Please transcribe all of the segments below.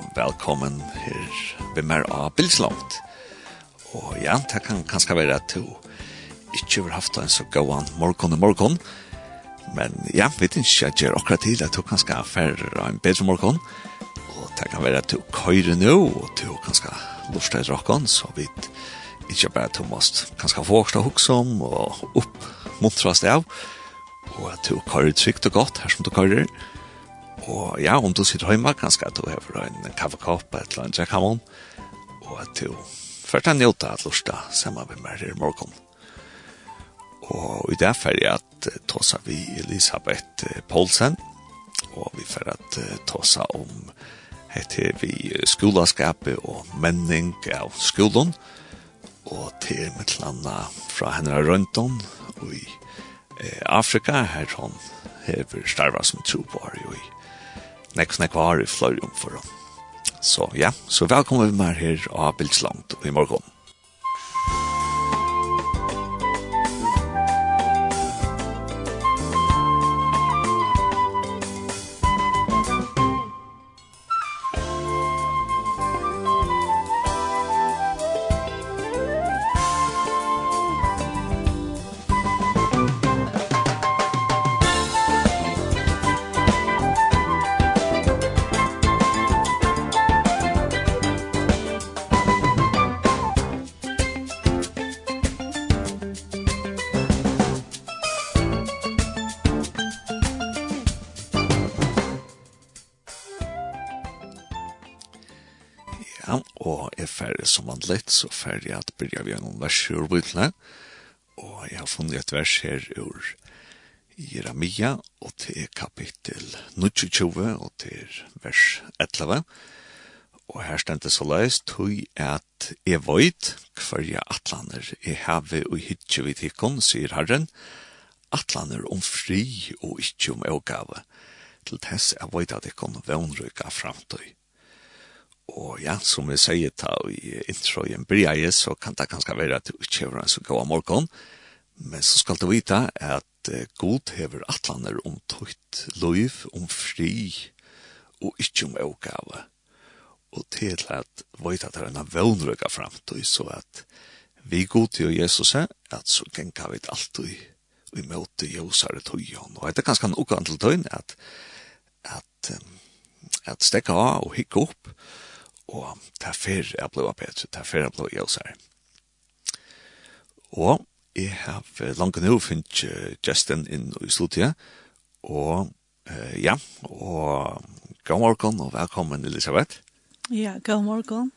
og velkommen her ved meg av Bilslångt. Og ja, det kan kanskje være at du ikke har haft en så gåan morgon og morgon, men ja, vi vet ikke at jeg akkurat til at du kanskje har færre en bedre morgon, og det kan være at du køyre nå, og du kanskje lurer deg rokken, så vi ikke bare at du måst kanskje få åkst og oppmuntrast av, og at du køyre trygt og godt her som du køyrer, og Og ja, om du sitter hjemme, kanskje at du har en kaffekopp eller en jackamon, og at du først har njøtt av lusta sammen med meg i morgen. Og i det er jeg at tåsa vi Elisabeth Poulsen, og vi får at tåsa om heter vi skolaskapet og menning av skolen, og til mitt landa fra henne rundt om, og i eh, Afrika, her hun hever starva som tro på her i nek snakk var i fløyrum for Så ja, så velkommen vi med her av Bildslangt i morgen. litt, så fer jeg at byrja vi noen vers ur bøytlene. Og jeg har funnet et vers her ur Jeremia, og til kapittel 29, og til vers 11. Og her stendte så leis, tog at jeg vøyt hver jeg atlaner i have og hitje vi tikkon, sier Herren, atlaner om fri og ikkje om eogave, til tess jeg veit at jeg kon vannrykka framtøy Og ja, som vi sier ta i introen bryr så kan det kanskje være at du ikke har en så god morgen, men så skal du vite at god hever atlaner om tøyt liv, om fri, og ikke om åkave. Og til at vite at det er en vøvnrøyga fremtøy, så at vi god til Jesus er, at så genka vi alltid i møte jøsare tøyen. Og det er kanskje en okkant tøyen at, at, at stekka av og hikke opp, og ta fer er blå petr, ta fer er blå jølsar. Og jeg har langt nå finnet Justin inn i slutet, og uh, ja, og god morgen og velkommen Elisabeth. Ja, god morgen.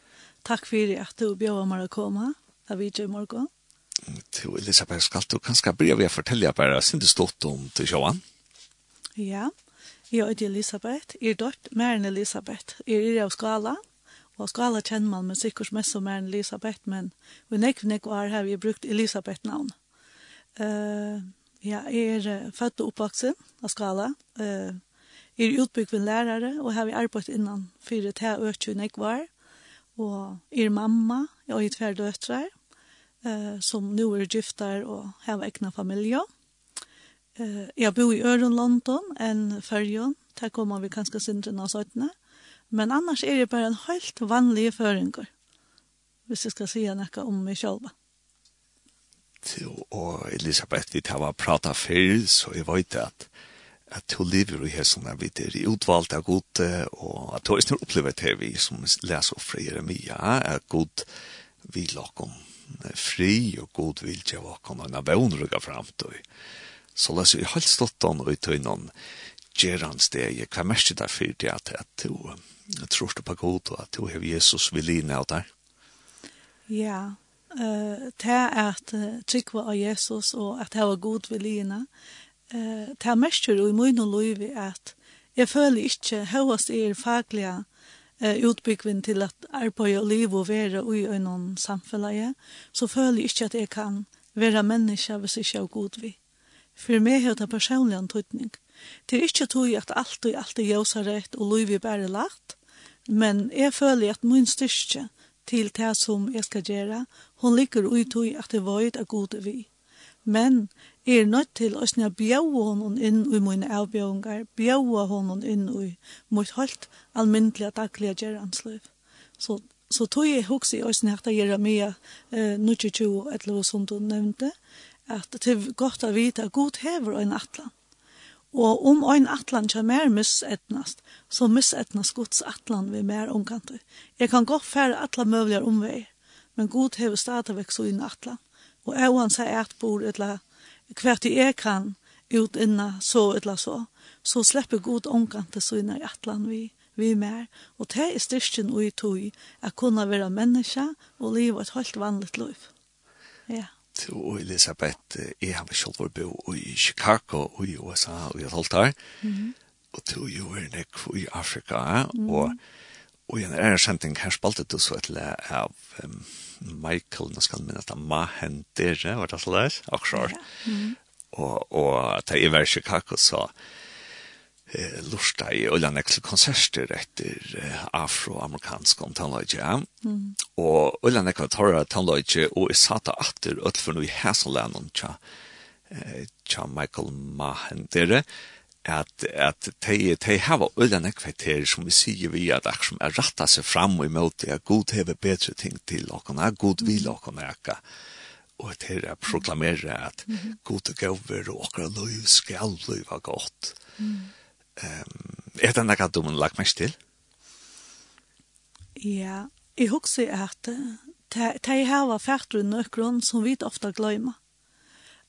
Takk for at du bjør meg å komme. Da vi i morgen. Til Elisabeth, skal du kanskje begynne ved å fortelle bare sin du stått om til sjåan? Ja, jeg er Elisabeth. Jeg er dørt mer enn Elisabeth. Jeg er av skala. Og skal alle kjenne man, men sikkert mest som er en Elisabeth, men vi nekker nekv år her vi har brukt Elisabeth-navn. Uh, ja, jeg er født og oppvaksen av skala. Uh, jeg er utbygd ved lærere, og har vi arbeidt innan fire til økje nekv år. Og jeg er mamma, jeg har tver døtre, uh, som nå er gifter og har egna familie. Uh, jeg bor i Øren, London, enn fyrjon. Der kommer vi kanskje sindrene og 17. Men annars er det bare en helt vanlig føringer, Hvis jeg skal si noe om meg selv. Jo, og Elisabeth, vi tar og prater før, så jeg vet at at du lever i her som er vidt er utvalgt av god, og at to er opplevet her vi som leser fra Jeremia, at god vil åkken fri, og god vil ikke vakom en av vånrugga fram til. Så leser vi helt stått an og i tøynen, gerans det hva mest det for det at at du tror på god og at du har Jesus vil inn av deg? Ja, uh, det er at uh, trykva av Jesus og at det var god vil lina. Uh, det er mest jo i min og lov at jeg føler ikke høyest er faglige eh utbyggvin til at arbeid og liv og være i øynon samfunnet, så føler jeg ikke at jeg kan være menneske hvis jeg ikke er god vil For meg har det personlig en tøytning. Det er ikke tog at alt og alt er jøsarett og lov er bare lagt, men jeg føler at min styrke til det som jeg skal gjøre, hun ligger ut tog at det var et av gode vi. Men jeg er nødt til å snø bjøve honom inn i mine avbjøvinger, bjøve honom inn i mot helt alminnelige daglige gjøransløv. Så så tog jeg hugsi i oss nært av Jeremia eh, 22, et eller som du nevnte, at det er godt å vite at Gud hever en atlan. Og om ein atlan kjem mer missetnast, så missetnast Guds atlan vi mer omkant. Jeg kan godt fære atlan møvligar omvei, men Gud hever stadigvæk så inn atlan. Og jeg han sier at bor etla hvert jeg kan ut inna så etla så, så slipper Gud omkant så inn i atlan vi vi mer, og det er styrsten og i tog, at kunne være menneske og leve et helt vanligt liv. Ja og Elisabeth, jeg har selv bo i Chicago og i USA og i Toltar, mm og to jo er nek i Afrika, og Og i en ære sending her spalte du så et le av um, Michael, nå skal minne at Mahen Dere, var det så løs? Akkurat. Og, og til jeg var i Chicago så eh, lusta i Ulan Eksel konserter etter eh, afroamerikansk om tannløyge. Mm. Og Ullan Eksel tar tannløyge og er satt atter för noe i Hæsalanen tja, eh, tja Michael Mahen dere at at tei tei hava ullan ekveter sum við sígi við at akk sum er ratta seg fram og imot at gud hevur betri ting til okkuna god vil okkuna ekka og at her er proklamera at god og gøver og okkar løyv skal løyva godt. Mm um, er det noe du må lage mest til? Ja, jeg husker at det her var fært rundt nøkron som vi ofte glemmer.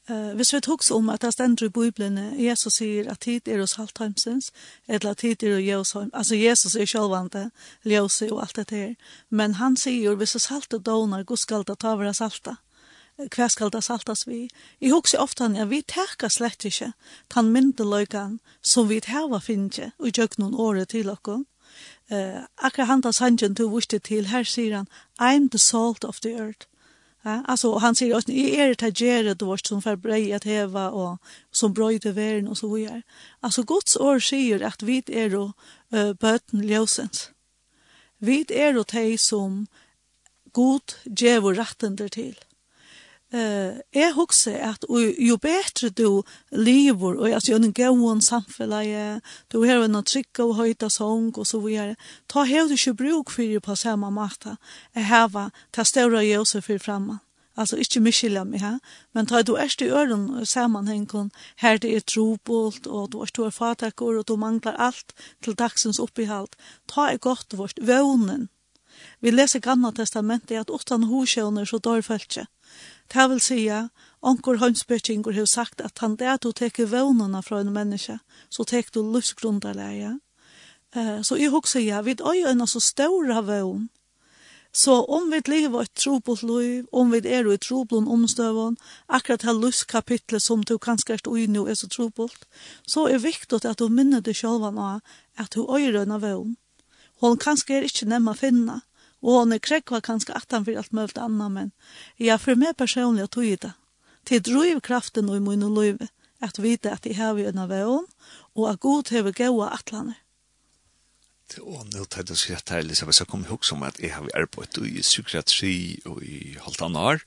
Uh, hvis vi husker om at det stender i Bibelen, Jesus sier at tid er hos halvtimesens, eller at tid er hos Jøsheim. Altså Jesus er selvvante, ljøse og alt det her. Men han sier, hvis det salte doner, god skal det ta våre salta. Mm hva skal det saltas vi? Jeg husker ofte at vi teker slett ikke den myndeløyken som vi hava finnes og gjør noen året til dere. Uh, akkurat han tar sannsyn du viste til, her sier han, I'm the salt of the earth. Ja, altså, han sier også, jeg er det här gärdet då som får brei at heva, og som brøy til verden, og så vidare. Altså, Guds år sier at vi er jo uh, bøten ljøsens. Vi er jo de som god gjør vår til eh jeg husker at jo bedre du lever, og altså en gåen samfunnet, du har en trygg og høyta sång og så videre, ta helt ikke bruk for det på samme måte, jeg har ta større ljøse for fremme. Altså ikke miskylda meg her, men ta du erst i øren sammenhengen, her det er trobult, og du er stor fatakker, og du manglar alt til dagsens oppihalt. Ta er godt vårt, vånen. Vi leser Gamla testamentet at utan hosjøner så dør følge. Det vil sige, onkur hønsbøttingur har sagt at han det du teker vevnene fra en menneske, så teker du livsgrunderleie. Uh, så jeg husker ja, vi er en så større vevn. Så om vi lever et trobult liv, om vi er i trobult omstøvån, akkurat det livskapitlet som du kanskje er i nå er så trobult, så er viktig at du minner deg selv nå at du øyre en vevn. Hun kanskje er ikke nemmer å finne, Og hon er krekva kanskje atan for alt mølt anna, men jeg for meg personlig å tog det. Til driv kraften og i munn og løyve, at vite at jeg har vi unna veien, og at god hever gaua atlane. Og nå tar jeg sier her, Elisabeth, så kom jeg også om at jeg har arbeidt i psykiatri og i halvt annet år.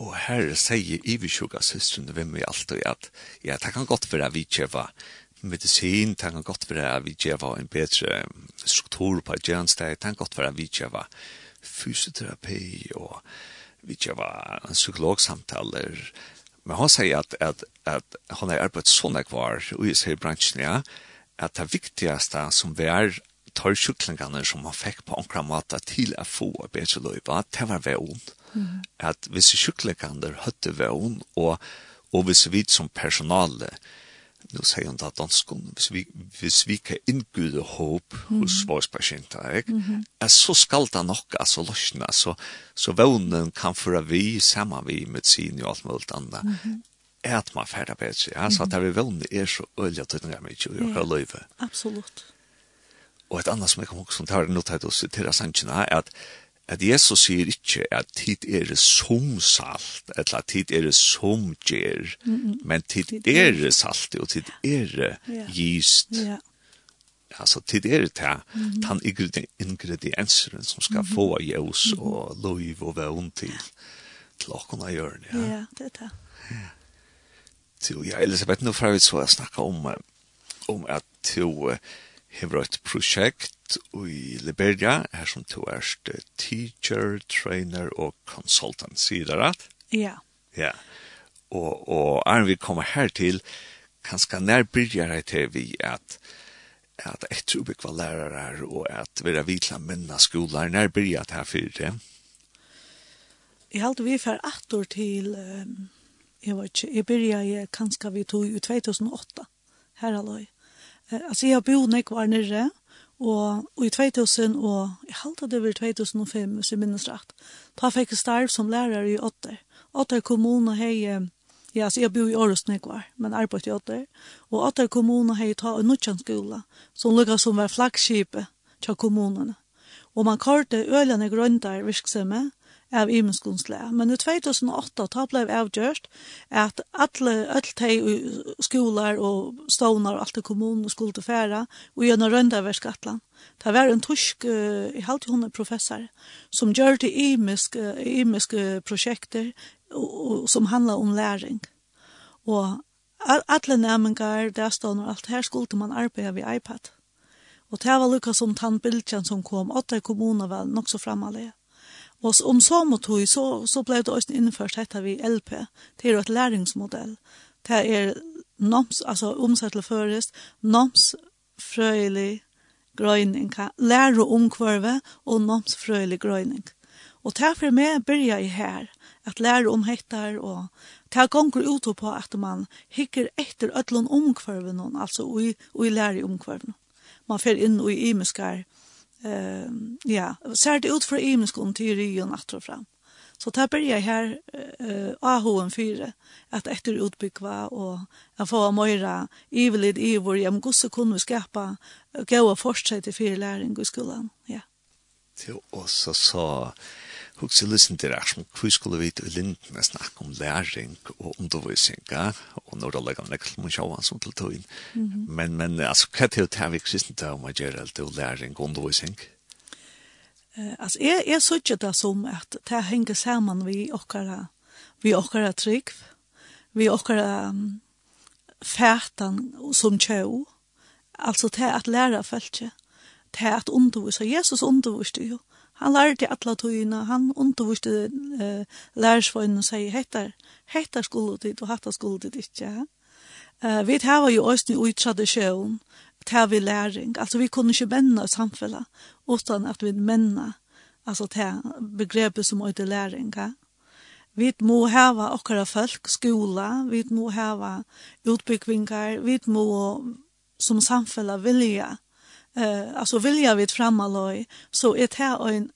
Og her sier Ivi Sjuga søstren, hvem vi alltid, at ja, det kan godt være vi kjøver medicin det kan godt være at vi gjør en bedre struktur på gjenstegn, det kan godt være at vi gjør fysioterapi og vi gjør en psykologsamtaler men han sier at, at, at han har arbeidet sånn jeg var i seg bransjen, ja at det viktigste som vi er tar sjuklingarna som man fikk på omkring måte til å få en bedre løyve, at det var vän. Mm. Att vissa sjuklingarna hade vän og, og hvis vi som personale, nu sier han da danskene, hvis vi, hvis vi kan inngyde håp hos våre patienter, ikke? Mm -hmm. Er, så skal det nok altså, løsne, så, så vånen kan føre vi sammen vi med sin og alt mulig annet. Mm -hmm. Er at man ferdig bedre, ja? så at vi vånen er så øyelig at det er mye å gjøre løyve. Absolutt. Og et annet som jeg kommer også til å det oss til å sannsynne er at at Jesus sier ikke at tid er som salt, eller at tid er som gjer, mm men tid er salt, og tid er gist. Ja. Altså, tid er det her, den ingredienseren som skal få jøs og lov og vevn til, til åkken av hjørnet. Ja. ja, det er det. Ja. Ja, Elisabeth, nå får vi så snakke om, om at du uh, har et prosjekt i Liberia, her som to erst teacher, trainer og consultant, sier det rett? Ja. Ja. Og, og er vi kommer her til, kanskje nær byrjar jeg til vi at at etter ubekva lærere og at vi er vidla minna skolar, nær byrjar det her fyrir det? Jeg halte vi for ett år til, um, jeg vet ikke, jeg byrjar kanskje vi tog i 2008, her alloy. Uh, altså jeg har bodd nek var nere, Og, og i 2000, og jeg halte det var 2005, hvis jeg minnes rett, da fikk jeg starv som lærer i Otter. Otter kommune har, ja, så jeg bor i Årets Nekvar, men arbeid i Otter. Og Otter kommune har ta en nødkjønnskola, som lukket som var flaggskipet til kommunene. Og man karte ølene grønter virksomhet, av imenskunnslega. Men i 2008 ta blei avgjørst at alle, alle de skoler og stånar og alt i kommunen skulle til færa og gjennom røndaverskatlan. Det var en tysk, uh, i halvt hun er professor, som gjør det imiske, imiske prosjekter som handlar om læring. Og alle næmingar, dæstånd og alt her skulle man arbeide ved iPad. Og det var lukka som tannbildjan som kom, åtte kommuner var nok så framalega. Og om så må tog, så, så ble det også innførst dette vi LP. Det er jo et læringsmodell. Det er noms, altså omsett til først, noms frøylig grøyning. Lære omkvarve og noms frøylig grøyning. Og det er for meg byrja jeg her, at lære om hettar og det er gonger ut på at man hikker etter ødlån omkvarven, altså og i, og i lære omkvarven. Man fer inn og i imeskar, eh, ja, ser det ut för imenskånd til ryen at og fram. Så det jag her uh, AH4, at etter utbyggva og at få møyra ivelid i vår men gosse kunne vi skapa gå forsett i fire læring i skolan, ja. Det er også så Hugg til lysen til er som hvor skulle vi til linden lindene snakke om læring og undervisning, og når det legger nekkel mot sjåan som til tøyen. Men, men altså, hva til å ta vi kristne til om å gjøre alt til læring og undervisning? Uh, altså, jeg, jeg synes ikke det som at det henger sammen vi okkara, vi okkara trygg, vi okkara um, fætan som tjå, altså det at læra følge, det at undervise, Jesus underviste jo, Han lærte alla tøyina, han underviste uh, lærersvøynen og sier, hettar, hettar skulle dit og hattar skulle dit ikke. Uh, vi tar jo også i tradisjon, tar vi læring, altså vi kunne ikke menna samfunnet, utan at vi menna, altså tar begrepet som er læring. Ja? Vi må hava okkara folk, skola, vi må hava utbyggvingar, vi må som samfunnet vilja, eh alltså vill vilja vid framaloj så är det en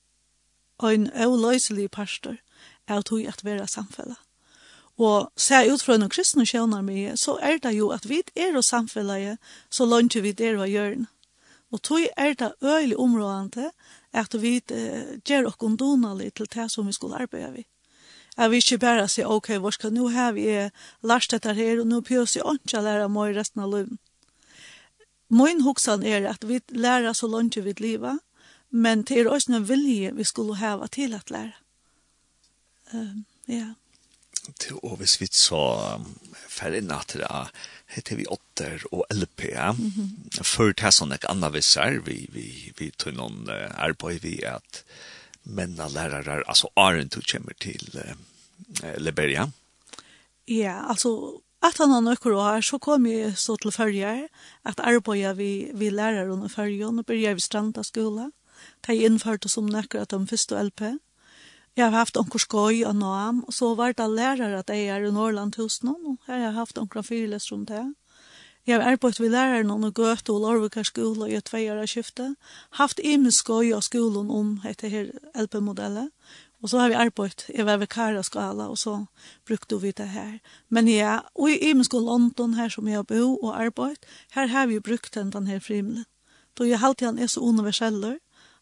en olöslig pastor att hur att vara samfälla. Og ser ut fra noen kristne sjønner med, så er det jo at vi er og samfunnet, så lønner vi det og gjør det. Og tog er det øyelig områdende at vi eh, gjør oss donalig til det som vi skulle arbeide vi. Jeg vil ikke bare si, ok, hvor skal nå ha vi er lært dette her, og nå pjøs jeg ikke å lære meg resten av livet. Min hoksan er at vi lærer så langt vi liva, men det er også en vilje vi skulle hava til at lære. Um, ja. Til og hvis vi så færre natter heter vi åtter og LP. Mm -hmm. Før det er sånn ikke annet vi ser, vi, vi, vi tog noen arbeid vi at menna lærere, altså Arend, du kommer til uh, Liberia. Ja, altså att han har några år, så kom jag så till følger, att arbeta vi, vi lärare under følgen, och började vi stranda skola. Ta jeg innførte som nøkker att de første LP. Jag har haft onkel skoj och nam och så var det lärare att är er i Norrland hos någon och här har jag haft onkel fyrlest runt det. Jag har arbeidt lärare någon och gått och Lorvika skola i et tveier skifte. Haft haft skoj och skolan om heter här LP-modellet, Og så har vi arbeidt, jeg var ved Kara skala, og så brukte vi det her. Men ja, og i Imensko London her som jeg bo og arbeidt, her har vi brukt den, den her frimelen. Då jeg alltid han er så universeller,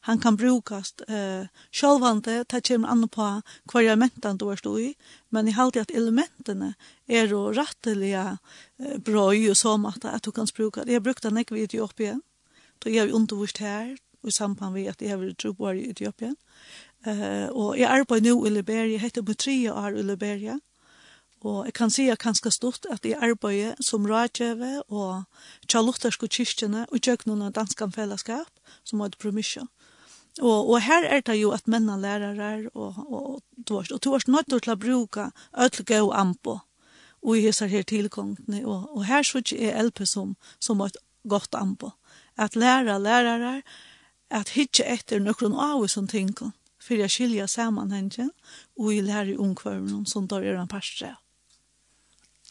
han kan brukast eh, sjálvande, det kommer an på hva elementen du er stå i, men jeg alltid at elementene er jo rettelige eh, bra i og så måte at du kan bruka det. Jeg har brukt den ikke i Etiopien, då jeg har undervist her, og i samband med at jeg har tro på i Etiopien. Uh, og jeg arbeider nå i Liberia, jeg heter på tre år i Liberia. Og jeg kan si at ganske stort at jeg arbeider som rådgjøve og tjalutterske kyrkjene og kjøkkenen av danske fellesskap som hadde promisjon. Og, og her er det jo at mennene lærere og, og, og, og du har nødt til å bruke ødelige og ampo og i hessar her tilgångene. Og, og her så er LP som, som et godt ampo. At lære lærere at hitje etter noen av oss som tenker för jag skiljer sammanhangen och i lär i omkvarnen som tar er en parstre.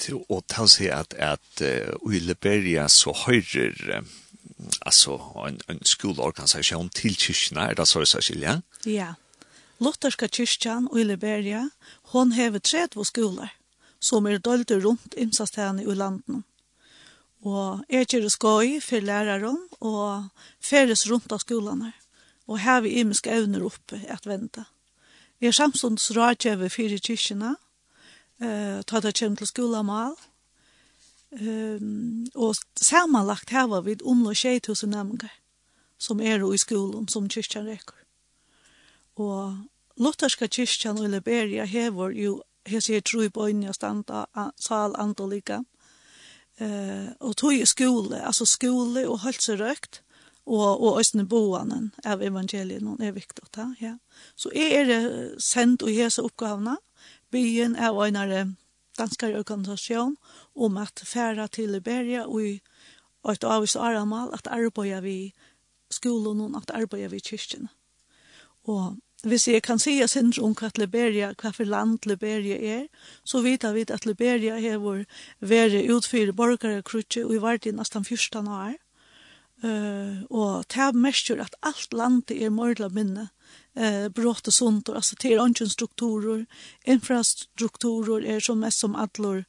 Til å ta at, at uh, i Liberia så høyrer alltså en, en skolorganisation till kyrkorna, är det så det ska skilja? Ja. Lotterska kyrkjan i Liberia, hon har tredje skolor som er dølte rundt imsastene i landet. Og jeg kjører skoj for læreren og feres rundt av skolene og vi imiske evner oppe at vente. Vi er samstånds rådgjøver fire kyrkjene, eh, ta det kjent til skolamal, um, og sammanlagt her var vi omlå 6000 nemninger som er i skolen som kyrkjan rekker. Og Lutherska kyrkjan i Liberia hever jo hese jeg tror på inn i standa sal antolika. Eh, og tog i skole, altså skole og hølserøkt, og og østne boanen av evangelien er viktig ta ja så er det sendt og hese oppgavene byen er einare danske organisasjon om at færa til Liberia og i et avvis aramal at arbeida vi skolen og at arbeida vi kyrkjen. Og hvis jeg kan si sin om hva Liberia, hva for land Liberia er, så vet vi at Liberia har vært utfyrt borgere krutje og i hvert i nesten 14 år. Uh, og det er mest at alt landet er mordla minne eh brått og sunt, och alltså till anken strukturer infrastrukturer är som mest som allor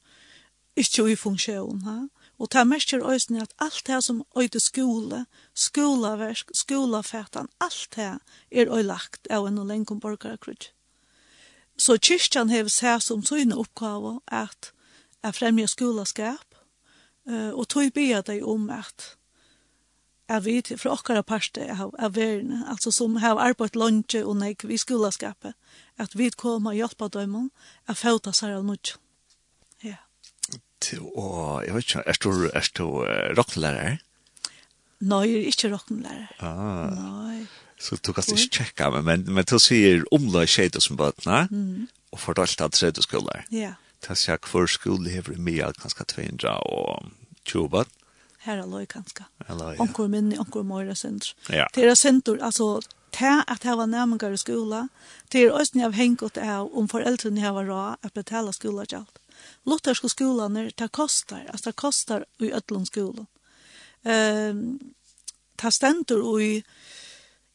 inte i funktion ha? Och ta mest är ösnen att allt det som öde skola skolaverk skolafärtan allt det är øylagt av en länkom borgarkrut så kyrkjan har seg som sin oppgave att jeg främja skoleskap, eh och tog be dig om at vi fra okkara parste av, av verden, altså som har arbeidt lunge og nek vi skolaskapet, at vi kommer og hjelper dem at fauta seg av noe. Ja. Og jeg vet ikke, er du, er du uh, rocklærer? Nei, jeg er ikke rocklærer. Ah. Nei. Så du kan ikke tjekke meg, men, men du sier omlai skjeder som bøtene, mm. og fordalt av tredje skoler. Ja. Det er sier hver skole hever mye, kanskje 200 og 20 bøtene her er løy kanskje. Onkel minni, onkel møyre sindr. Ja. Det är sindr, alltså til at det var nærmengar i skola, det er også av hengt av om foreldrene har råd at betala skola gjaldt. Lutherske skolene, det kostar, altså det kostar i ødlund skola. Um, det stendur i,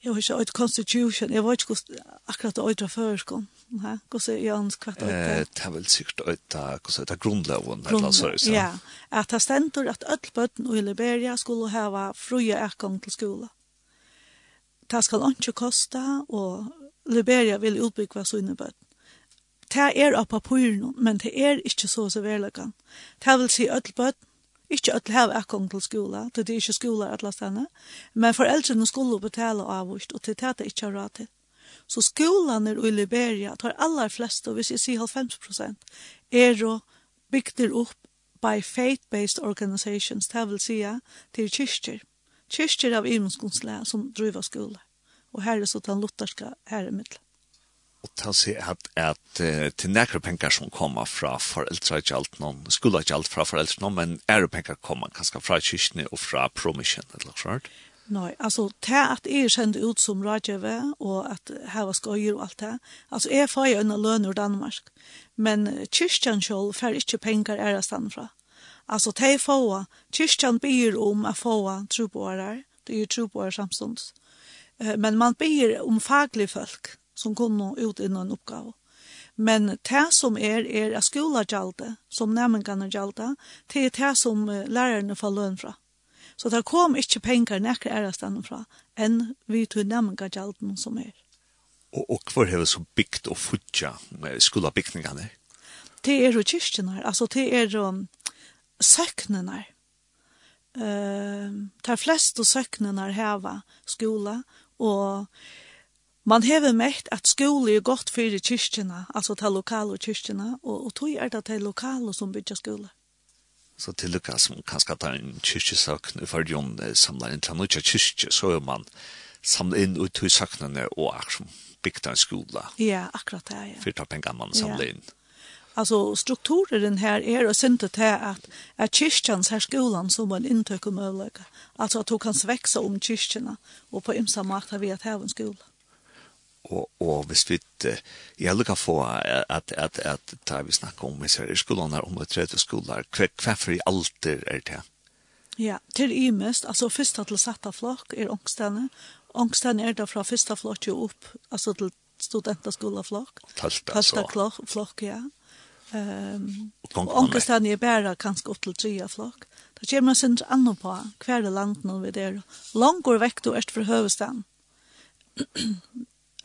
jeg vet ikke, et constitution, jeg vet ikke akkurat det øyre førskånd, Ja, Hvordan er Jons kvart ut? Det er vel sikkert ut av hvordan det er så. Ja, at det ständer at öll bøtten i Liberia skulle hava fria erkong til skola. Det skal ikke kosta, og Liberia vil utbygge sine bøtten. Det er av papiren, men det er ikke så så verleggen. Det vil si öll bøtten Ikke at hava akkong til skola, til det er ikke skola at lastane, men foreldrene skulle betale avvist, og til det er det ikke råd til. Så skolaner i Liberia tar aller flest, og hvis jeg sier 90 er å bygder opp by faith-based organizations, det vil si til kyrkjer. Kyrkjer av imenskunnsle som driver skola. Og her er så den lutherska herremiddelen. Og til å si at, at uh, til nekre penger som kommer fra foreldre ikke alt noen, skulle ikke alt fra foreldre noen, men ære penger kommer kanskje fra kyrkene og fra promisjonen, eller noe sånt? Nej, alltså det at jeg er kjent ut som rådgjøve, och att här ska göra og allt det. Alltså är får jag en løn ur Danmark. Men kyrkan själv får ikke penger er jeg stand fra. Alltså det får kyrkan ber om å få troboere, Det er ju troboare. Men man ber om faglig folk som kommer ut innan en oppgave. Men det som er, er skola gjalde, som nærmengene gjalde, det er det som lærerne får løn fra. Mm Så det kom ikke penger nekker stedet fra enn vi tog nemmer gjelden som er. Og, og hvor har vi så bygd og fudget med skolebygningene? Det er jo kyrkjene, altså det er jo um, søknene. Uh, de fleste søknene heva skola, og man hever mekt at skole er godt for kyrkjene, altså til lokale kyrkjene, og, og tog er det til lokale som bygger skole så till det kan som kan ska ta en kyrkjesakn för John samla in till några kyrkje så är man samla in ut hur saknarna och action byggt en skola. Ja, akkurat det. Ja. För att ta pengar man samla in. Alltså strukturen här är och synte att att att kyrkans här skolan som en intökomöjlighet. Alltså att du kan växa om kyrkorna och på ymsa makt har vi att ha en skola og og hvis vi jag lukar få att att att ta vi snacka om i Sverige skolan där om det tredje skolan kväck for i alter är det. Ja, till i mest alltså första till satta flock är ångstene. Ångstene är där från första flock ju upp alltså till studentaskola flock. Första flock flokk ja. Ehm um, ångstene är bara kanske upp till tre flock. Då kommer sen annan på kvar land nu vi där. Långt går veck då är för hövstan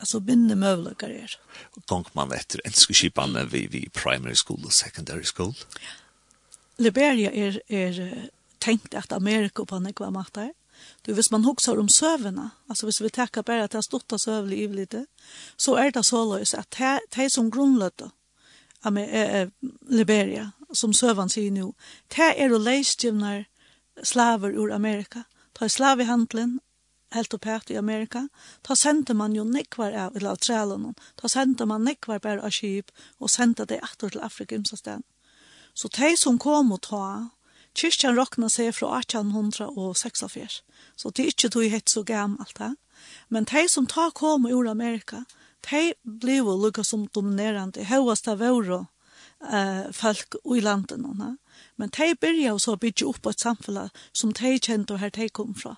alltså binne möjligheter är. Gång man efter en skolan vi vi primary school och secondary school. Liberia är är tänkt att Amerika på något vad är. Du vis man huxar om sövna, alltså hvis vi tackar bara att det storta sövlig i lite, så är det så lös att det som grundlöta med Liberia som sövan sier nå, Det är och läsgivnar slaver ur Amerika. Ta slavehandelen, helt og pæt i Amerika, ta sendte man jo nekvar av, eller av trælene, ta sendte man nekvar bare av skip, og sendte det etter til Afrika imsastan. Så de som kom og ta, kyrkjan råkna seg fra 1846, så det er ikke tog hett så gammalt det, men de som ta kom ur Amerika, de ble jo lukka som dominerande, høyast av våre eh, folk i landene, men de byrja så å bygge opp et samfunn som de kjente her de kom fra.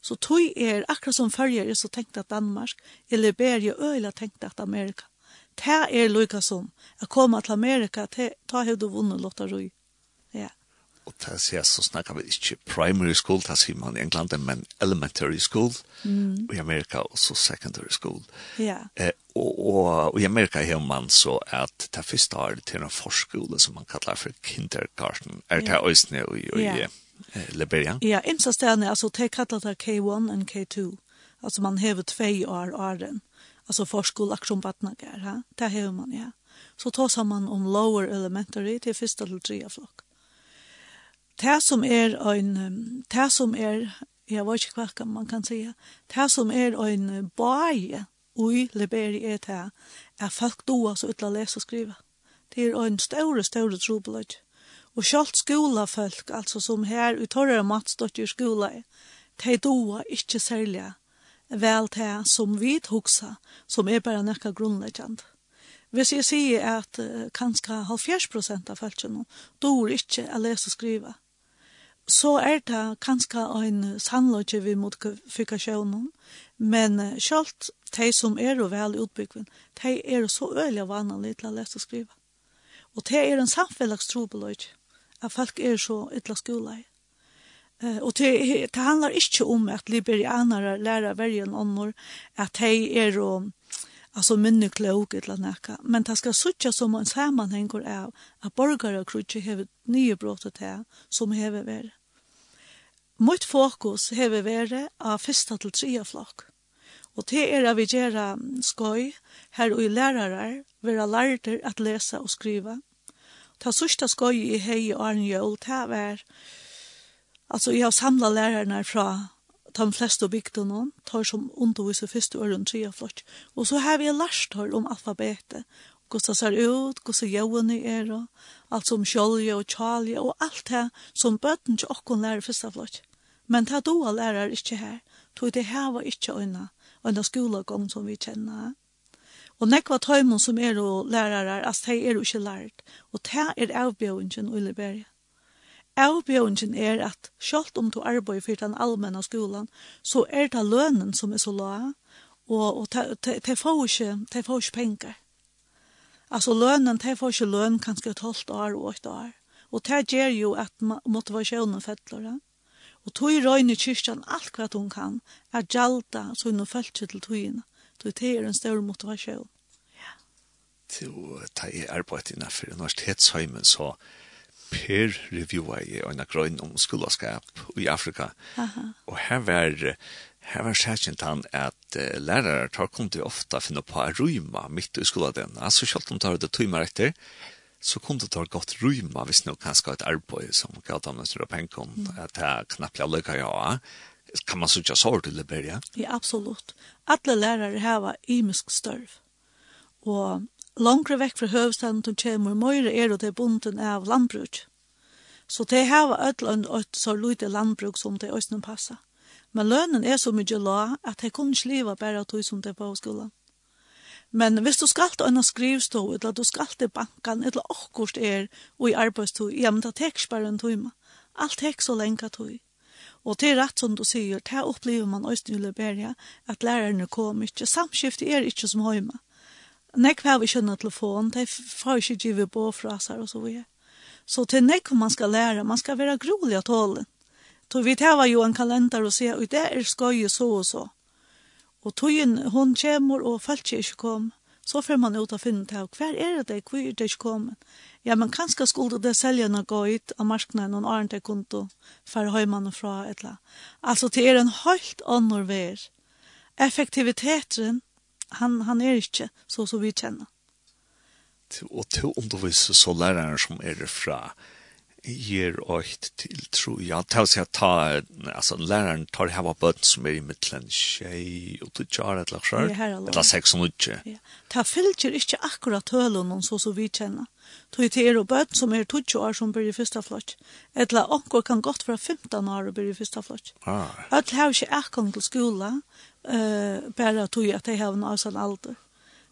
Så tog er, akkurat som följer er så tenkt at Danmark, eller Berge øyla tenkt at Amerika. Det er lykka som, å komme til Amerika, ta har du låta lotterøy. Ja. Og det sier så snakker vi ikke primary school, det sier man i England, men elementary school mm. i Amerika, og så secondary school. Ja. Eh, og, og, og i Amerika har man så at det første har det til en forskole som man kallar for kindergarten, er det yeah. østene i, i og yeah. Liberia? Ja, insta stedene, altså det kallar det K1 og K2. Altså man hever tvei år åren. Altså forskole akkurat badnager, ha? det hever man, ja. Så tar man om lower elementary til første til trea flokk. Det som er en, det som er, jeg vet ikke hva man kan si, det som er en bøye i Liberia er det, er folk doa så utla lese og skrive. Det er en større, større trobeløyde Og sjálft skolafolk, altså som her i torrere matstått i skola, de doa ikkje særlig vel til som vi hoksa, som er bare nekka grunnleggjant. Hvis jeg sier at uh, kanskje 70% av folkene dår ikke å lese og skrive, så er det kanskje en sannløgje vi mot fikasjonen, men uh, selv de som er og vel utbyggven, de er så øyelig vanlig til å lese og skrive. Og det er en samfellagstrobeløgje at folk er så ytla skola i. Uh, og det, det handlar ikkje om at liberianere lærer verjen ånder, at de er og altså minne klok eller noe, men det skal suttje som en sammanhang av at borgere og krutje har nya brottet här som har vært. Mitt fokus har vært av första til tredje flokk. Og det er at vi gjør skoj här och i lärare vara lärare att läsa och skriva ta sørste skoj i hei og Arne Jøl, ta vær, altså jeg har samlet lærerne fra de fleste bygdene, tar som underviser første åren, tre og flott. Og så har vi lært her om alfabetet, hvordan det ser ut, hvordan jøvene er, og alt som kjølge og kjølge, og alt det som bøten til åkken lærer første flott. Men ta er da lærer ikke her, tog det her var ikke øyne, og en skolegång som vi kjenner. Og nekva tøymon som er og lærarar, as de er jo ikke lært. Og det er avbjøringen i Liberia. Avbjøringen er at selv om du arbeider for den allmenne skolan, så er det lønnen som er så laga, og, og de får ikke, de får ikke penger. Altså lønnen, de får ikke lønn kanskje et halvt år og et år. Og det gjør jo at motivasjonen fettler. det. Og tog røyne kyrkjan alt hva hun kan, er gjalda så hun følger til togene Du det er en stor motivasjon. Ja. Til ta i arbeid innenfor universitetsheimen så per reviewa i en grøn om skoleskap i Afrika. Aha. Og her var her var særkjent han at uh, lærere tar kunne til ofte finne på å rymme midt i skolen. Altså selv om de tar det tøymer etter, så kunne det ta godt rymme hvis noe kan skal ha et arbeid som gav dem mest av penger Mm. at det er knappt jeg lykker ja kan man sucha sort till Liberia? Ja, absolut. Alla lärare har imisk störv. Och långt veck från hövstaden till Chemor Moira är det bunden av landbruk. Så det har öll en ett så lite landbruk som det östen passar. Men lönen är så mycket låg att det kunde sliva leva bara tog som det på skolan. Men hvis du skal til en skrivstå, eller du skal til bankan, eller akkurat er og i arbeidstog, ja, men det tek ikke bare en time. Alt tek så lenge tog. Og til rett som du sier, det opplever man også i Liberia, at lærerne kommer ikke. Samskiftet er ikke som hjemme. Nekk har vi kjønnet telefon, de får ikke givet på fra seg og så videre. Så til nekk man skal lære, man skal være grolig av tålen. Så vi tar jo en kalender og sier, og det er skøy så og så. Og tøyen, hun kommer, og følger ikke kommer. Så får man ut og finne til, hver er det, hvor er det ikke kommet? Ja, men kanskje skulle det selgerne gå ut av marknaden og åren til konto for høymannen fra et eller annet. Altså, det er en helt annen vær. Effektiviteten, han, han er ikke så som vi kjenner. Og til underviser så læreren som er fra ger åkt till tror jag tar sig att ta alltså läraren tar hava bøtten som är i mittlen tjej och till jar ett laxar eller sex och ja. Ta filter inte akkurat hölen om så så vi känner tog till er og bøtt som er tutsch år som börjar fyrsta flott eller onko kan gott fra 15 år och börjar fyrsta flott Ah. öll har inte akkurat til skola eh bara tog att de har en avsan alder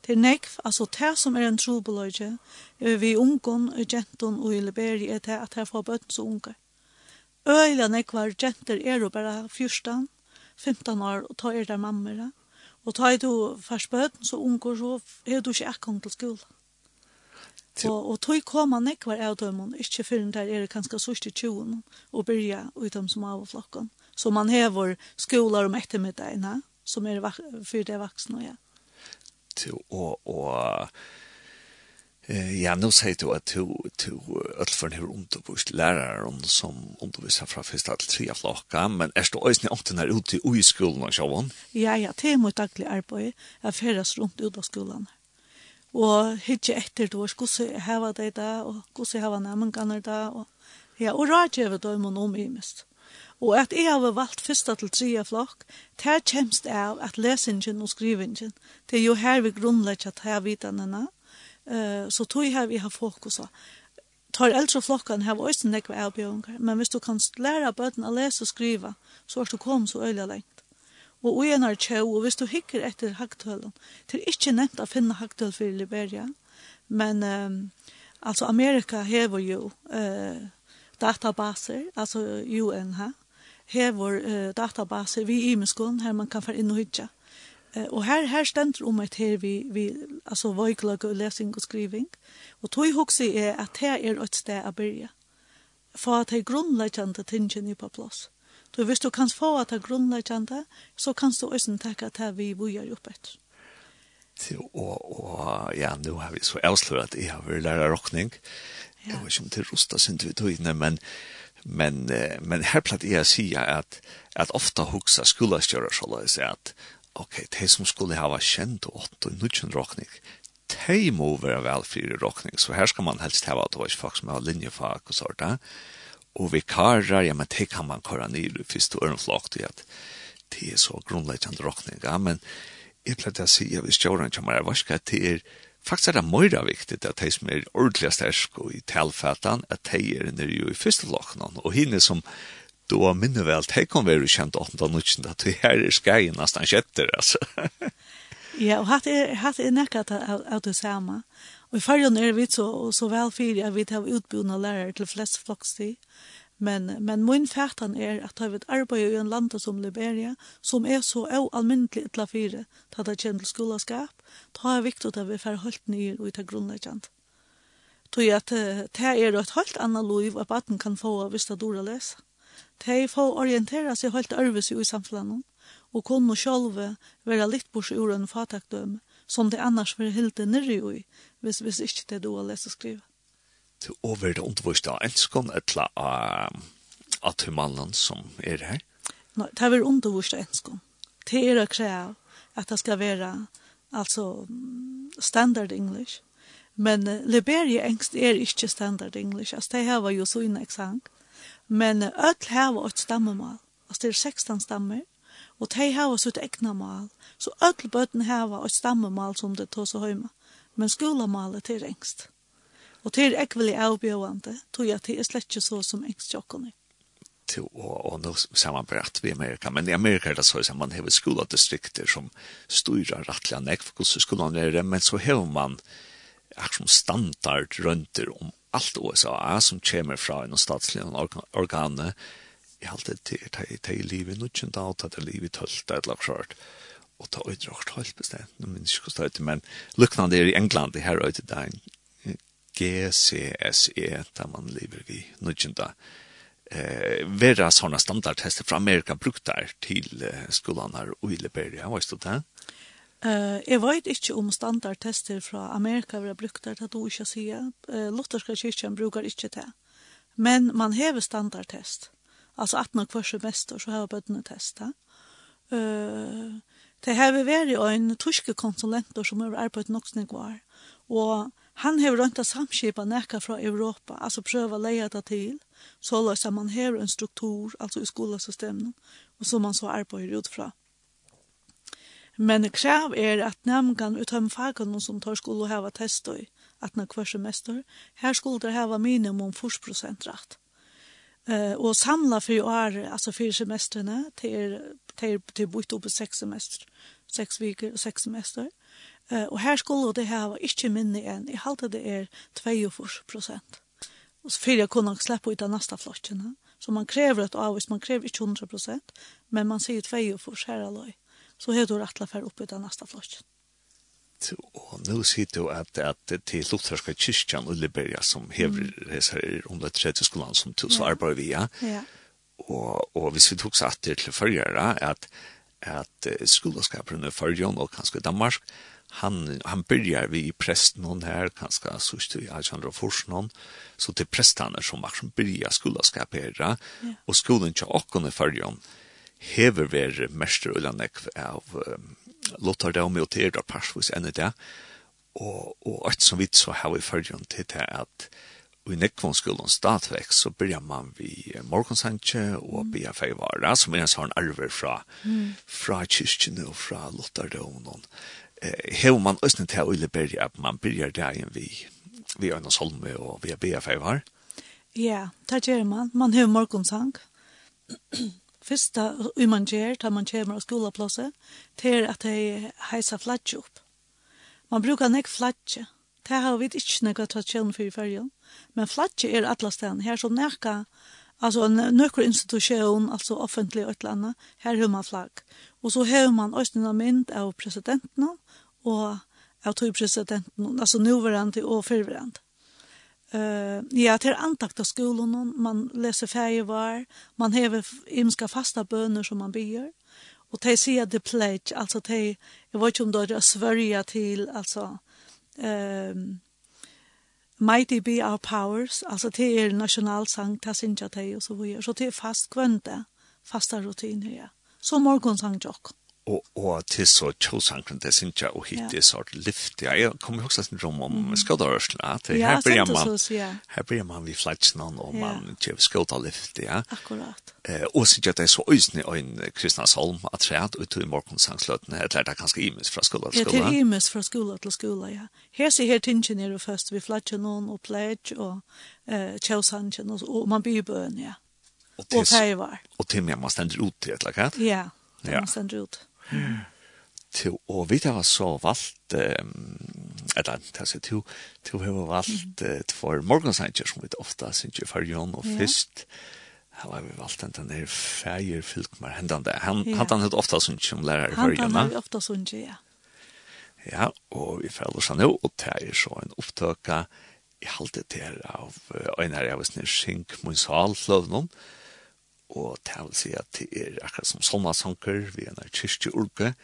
Det er nekv, altså det som er en trobeløyge, vi ungen og gentun og i Liberia er det at jeg får bøtten så unge. Øyla nekvar jenter er jo bare 14, 15 år, og ta er der mammer. Og ta er du først bøtten så unge, så er du ikke akkurat til skolen. Og, og tog koma nekvar av dømmen, ikke før der er det kanskje sørst i 20, og byrja ut dem som av flokken. Så man hever skoler om ettermiddagene, som er for det vaksne, ja. Mm og og eh ja nu säger du at du du allt för hur undervis lärare som undervisar fra första til tre flokka, men är det ösn inte när ute i skolen og så. Ja ja, det er mot daglig arbeid. Jeg färdas rundt ut av skolen. Og hitje etter, du skulle se här det där och skulle se här vad namn kan det där och ja och rådgivare da, om om i mest og at jeg har valgt første til tredje flokk, det kjemst av at lesingen og skrivingen, det er jo her vi grunnlegger at her vitanene, uh, så tog her vi har fokuset. Tar eldre flokkene har også nekve avbjørnger, men hvis du kan lære bøten å lese og skrive, så er du kommet så øyelig lengt. Og i en er tjau, og hvis du hikker etter hagtølen, det er ikke nevnt å finne hagtøl for Liberia, men um, altså Amerika hever jo uh, databaser, altså UN, hever uh, databaser vi i muskon her man kan få inn og hytja. Uh, og her her stender om et her vi vi altså vøyklag og lesing og skriving. Og tøy hugsi er at her er et sted å byrja. For at her grundleggjande tingen i på plass. Så hvis du kan få at her grundleggjande, så kanst du også tenke at her vi vujar opp etter. Og, og ja, nå har vi så avsløret at jeg har vært lærer råkning. Jeg vet ikke om det rustet sin til men men eh, men här platt är säga att att ofta huxa skulle köra så läs att okej okay, det som skulle ha känt åt och nutchen rockning de må være velfri rockning, så her skal man helst hava at det var folk som har linjefag og sånt der. vi vikarer, ja, men det kan man köra ned i første ørenflok til at det er så grunnleggende rockning, ja, men jeg pleier til å si, jeg vil kjøre vad ska det Faktisk er det mye viktig at de som er ordentlig stersk og i talfætan, at de er nere jo i første flokken, og henne som då minne vel, de kan være kjent 8. og 19. at de her er skreien nesten kjetter, altså. ja, og hatt er, hatt er nekket av, av det samme. Og i fargen er vi så, så vel fyrir at vi tar utbjørn lærere til flest flokkstid. Men, men min fætan er at jeg vil arbeide i en land som Liberia, som er så av almindelig etla fire, da det kommer til skolaskap, da er viktig at vi får holdt nye og ta grunnleggjant. Tog at det er et helt annet liv at baden kan få av hvis det dora les. De får orientera seg helt arvis i samfunnet, og kunne sjølve være litt bors ur en fatakdøm, som det annars vil hilde nirri i, hvis, hvis ikke det dora les og skrive til å være undervist av enskån etla av mannen som er her? Nei, det er undervist av enskån. Det er å kreve at det skal være altså standard English. Men uh, Liberia engst er ikke standard English. Altså, det her var jo så inne eksang. Men uh, øtl her var et stammemål. Altså, det er 16 stammer. Og de her var sitt egna mal. Så øtl bøtten her var et stammemål som det tog så høyma. Men skolemålet er engst. Og det er ikke veldig avbjørende, tror jeg at det er slett ikke så som engst engstjokkene. Til å, og nå sammenbrett vi Amerika, men i Amerika er det så at man har skoledistrikter som styrer rettelig nekk for hvordan skolen er det, men så har man akkurat som standard rundt om alt USA som kommer fra en statslig organe, i alt det til det er livet nå kjent av, det er livet tølt, det er lagt klart. Og det er ikke helt bestemt, nå minns ikke hvordan det er, men lukkene er i England, det her er det en GCSE, da man lever vi nødgjenda. Eh, vera sånne standardtester fra Amerika brukt der til eh, skolan her i Liberia, hva er det Eh, Uh, jeg vet ikke om standardtester fra Amerika vera brukt der, det du ikke sier. Eh, Lutherska kyrkan brukar ikke det. Men man hever standardtest. Altså 18 og hver semester så har bøttene testa. Eh, det hever vært en tyske konsulenter som har arbeidt nok snakk var. Og Han har rönta att samskipa näka från Europa, alltså pröva leja det till. Så löser man här en struktur, alltså i skolesystemet, och som man så arbetar utifrån. Men krav er at nemgan utom fagene som tar skulle hava test i at når hver semester, her skulle det hava minimum 40 prosent rett. Uh, og samla for år, altså fire semestrene, til, til, til bytt opp i seks semester, seks viker og seks semester, Uh, og her skulle det hava ikke minne enn, i halte det er 42 prosent. Og så fyrir jeg kunne slippe ut av nästa flocken. Så man krever et avvis, man krever ikke 100 prosent, men man sier 42 her alloy. Så har du rettla fer opp ut av nästa flocken. Og nå sier du at, at til Lutherska kyrkjan og Liberia som hever mm. om det tredje skolan som du så arbeider via. ja. Og, og hvis vi tok seg det til førgjere, at, at skolaskaperne i og kanskje Danmark, han han börjar vi i prästen hon här han ska sust i Alexander Forsnon så till prästarna som var som börjar skola skapera yeah. och skolan tja och kunde följa hever ver mäster Ullanek av um, Lothar Daum och Theodor Parsvus ännu där och och att som vitt så har vi följa till det att i Nekvon skolan statväx så börjar man vi morgonsanche och mm. bia fejvara som er en sånn arver fra, mm. fra kyrkjene og fra Lothar Daum hevur man østna til ulle berri at man byrjar ein vi vi er solme og vi er BFA var. Ja, det gjør man. Man har morgensang. Fyrsta vi man gjør, da man kommer av skolaplasset, det er at ei heisa flatje. Man brukar nek flatje. Det har vi ikke nekka tradisjon for i fyrjen. Men flatje er atlastan. Her som nekka, Alltså en nøkker institusjon, alltså offentlig och ett eller annet, her har man flagg. Og så har man også en mynd av presidenten og av tog presidenten, altså nuverand og fyrverand. Uh, ja, til antakt av skolen, man leser ferievar, man hever imska fasta bøner som man byr, og de sier the pledge, altså de, jeg vet ikke om det er svørja til, altså, um, Mighty be our powers, altså det er nasjonalsang, det sinja det og så videre, så det er fast kvønte, fasta rutiner, ja så morgonsang jokk. Og, og til så tjåsangren, det synes jeg, og hit det sort lyft. Jeg kommer også til rom om skådarørslene, at her blir man, her blir man vi flats flatsene, og man kjøver skådarlyft, ja. Akkurat. Eh, og så jeg det er så øyne og en Kristnas Holm, at træd ut i morgonsangsløtene, eller det er ganske imes fra skola til skola. Ja, det er imes fra skola til skola, ja. Her ser her tingen er først, vi flats flatsene og pledge, og eh, tjåsangren, og, man blir bøn, ja. Och till Taiwan. Och till mig man ständer ut till ett lagat. Ja. Ja. Man ständer ut. Till och vi har så valt ehm eller det så till till hur valt för morgonsanger som vi ofta syns ju för Jon och fest. Här har vi valt den där färger fyllt med händan där. Han hade han ofta syns som lärare för Jon. Han hade ofta syns ja. Ja, og vi følger oss nå, og det er så en opptøk i halte til av øynene jeg var snill skink min sal, løvnån, og tal seg at det er akkurat som sommersanker vi er en kyrkje urke.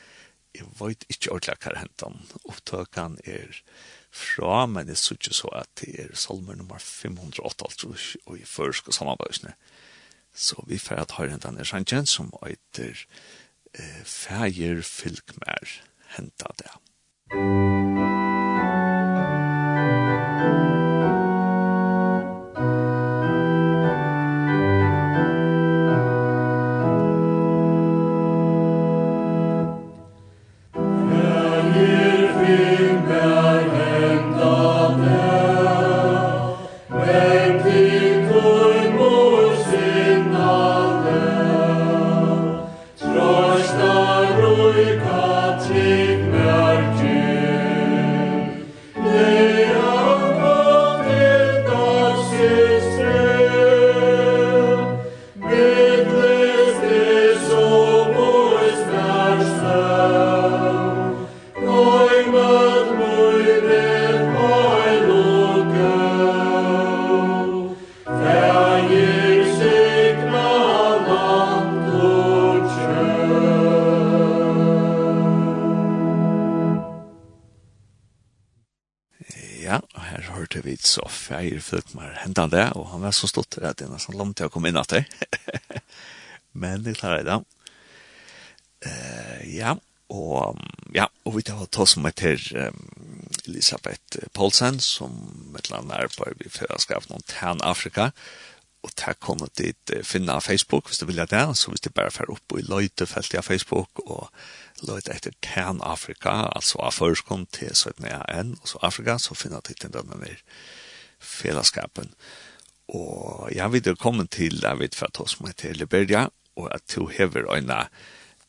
jeg vet ikke ordentlig hva hentan opptøkene er fra men jeg synes ikke så at det er salmer nummer 508 og i første samarbeidene så vi får at høre hentan er sannsjen som eiter eh, Fægir fylkmer henta det Musikk hørte vi så feir fløkmer hentan det, og han var så stått til at det er nesten langt til å komme inn at det. Men det klarer jeg da. Uh, ja, og ja, og vi tar ta som heter um, Elisabeth Paulsen, som et eller annet er på i har skrevet noen Tan Afrika, og ta kommer dit finne Facebook hvis du vil det, så hvis du bare fer opp i løytefeltet av Facebook og løyt etter Tan Afrika, altså av førskom til 17.1, og så Afrika, så finner jeg til denne mer fellesskapen. Og jeg vil komme til David for at hos meg til Liberia, og at du hever øyne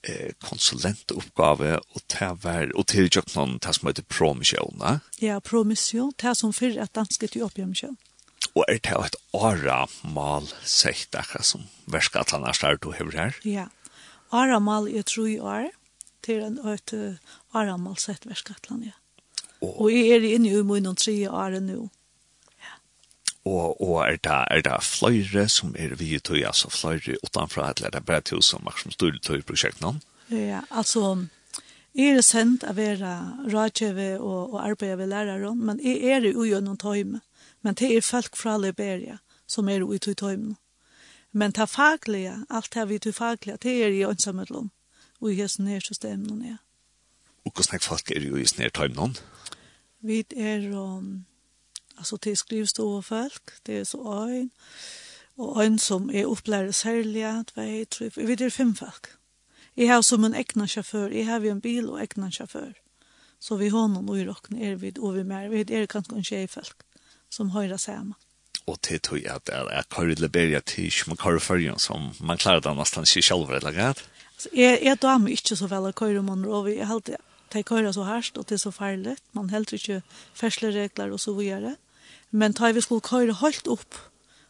eh, konsulentoppgave og til vær og til noen til som heter promisjona. Ja, promisjon, til som før at danske til oppgjørmisjon. Og er det et åra mal sett, akkurat som verskattene er større du hever her? Ja, åra mal er tro i året til en øyt et aramalsett verskatlan, ja. Og, og jeg er inne i min og tre år nå. Ja. Og, og er det, er det flere som er vi tog, altså flere utanfra, eller er det bare til som er som styrer tog i prosjektet? Ja, altså, jeg er sendt av være rådgjøve og, og arbeide ved lærere, men jeg er jo gjennom tøyme. Men det er folk fra Liberia som er ute i tøyme. Men det faglige, alt det vi tog faglige, det er jo ønsamhetlig og i hesten her systemen er. Og hvordan folk er jo i snær timen? Vi er, um, altså til skrivstå folk, det er så øyn, og øyn som er opplæret særlig, tvei, tre, vi er fem folk. Jeg har som en egna sjåfør, jeg har vi en bil og egna sjåfør. Så vi har noen urokken er vi, og vi mer, vi er kanskje en tjejfolk som høyre sammen og til tog at jeg kører til Liberia til man kører førjen som man klarer det nesten ikke selv, eller galt? Så jeg, jeg damer ikke så vel å køyre man over. Jeg held det. De køyre så herst, og det er så farlig. Man heldt ikke fersleregler og så videre. Men da vi skulle køyre helt opp,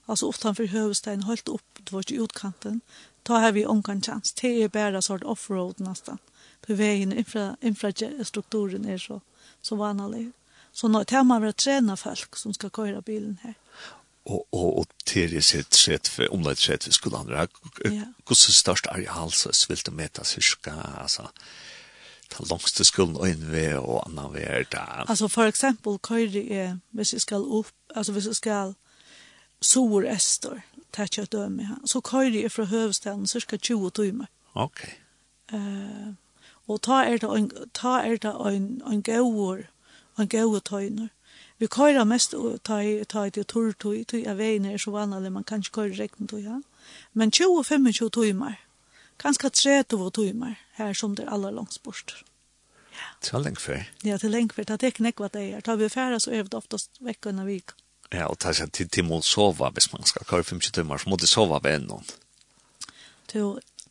altså utenfor høvestein, helt opp, det var ikke utkanten, da har vi omgang chans. Det er bare sort offroad nesten. På veien, infra, infrastrukturen er så, så vanlig. Så nå tar man å trene folk som skal køyre bilen her og og og til seg sett for omleit sett for skulle andre hur så størst areal så svilt meta syska altså ta langste skulden og inn ved og annan ved er da. Altså for eksempel køyre er hvis jeg skal opp, altså hvis jeg skal sår ester, ta kjøtt døme så køyre er fra hövstaden cirka 20 timer. Ok. Uh, og ta er det en, ta er det en, en gauer, en gauer tøyner Vi køyra mest og ta i ta i tur tog, tog av veien er så vanlig, man kan ikke køyre rekten tog, ja. Men 25 timer, kanskje 30 timer, her som det er aller langs bort. Ja. så lengt før? Ja, til lenge før, det er ikke nekva det er. Ta vi færa så er det oftast vekk og vik. Ja, og ta seg til til må sova, hvis man skal køyre 50 timer, så må det sova ved en noen.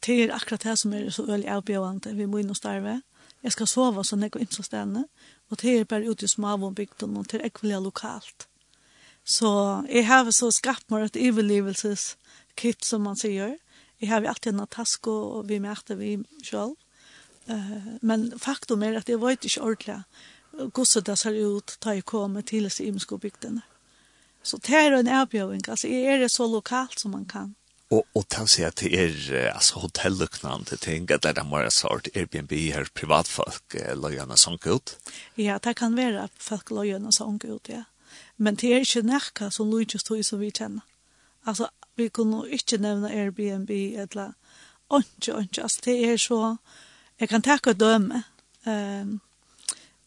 Det er akkurat det som er så veldig avbjørende, vi må inn og starve. Jeg skal sova så nekva så stedene, og det er bare ute i småvånbygden, og det er ikke lokalt. Så jeg har så skapt meg et overlevelseskit, som man sier. Jeg har alltid en task, og vi møter vi selv. Uh, men faktum er at jeg vet ikke ordentlig hvordan det ser ut da jeg kommer til disse imenskobygdene. Så det er en avbjøring. Altså, jeg er så lokalt som man kan. Och och å si att det är altså, hotelluknande ting att det är mer sort Airbnb här privatfolk løgjene sånn kult. Ja, det kan vara folk løgjene sånn kult, ja. Men det är ikke näka som Luigi står som vi kjenner. Alltså vi kunde inte nämna Airbnb eller inte, inte. Altså, det er så jag kan takke ett døme. Ehm um,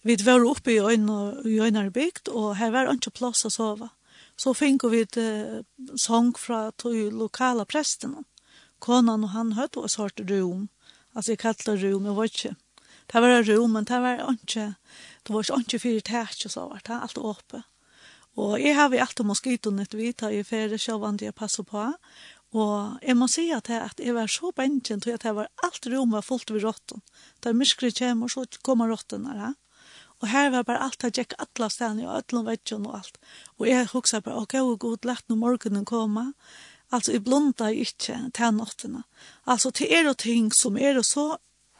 vi var uppe i øynene i en bygd och här var inte plats att sova så fikk vi et sång fra to lokala presten. Konan og han hørte og sort rom. Altså, jeg kallte rom, jeg var ikke. Det var rom, men det var ikke, det var ikke fire tæt, og så var det, alt åpe. Og jeg har vi alltid moskitonett vidt, og jeg fyrir sjåvande jeg passer på. Og jeg må si at jeg, at jeg var så bensjen til at jeg var alt rom var fullt ved råtten. Da myskret kjem og så kommer råtten her. Og her var bare alt, jeg gikk alle stedene, og alle vettjene og alt. Og jeg husker bare, ok, og god, lett når morgenen komme. Altså, jeg blunda ikke til nåttene. Altså, til er og ting som er og så,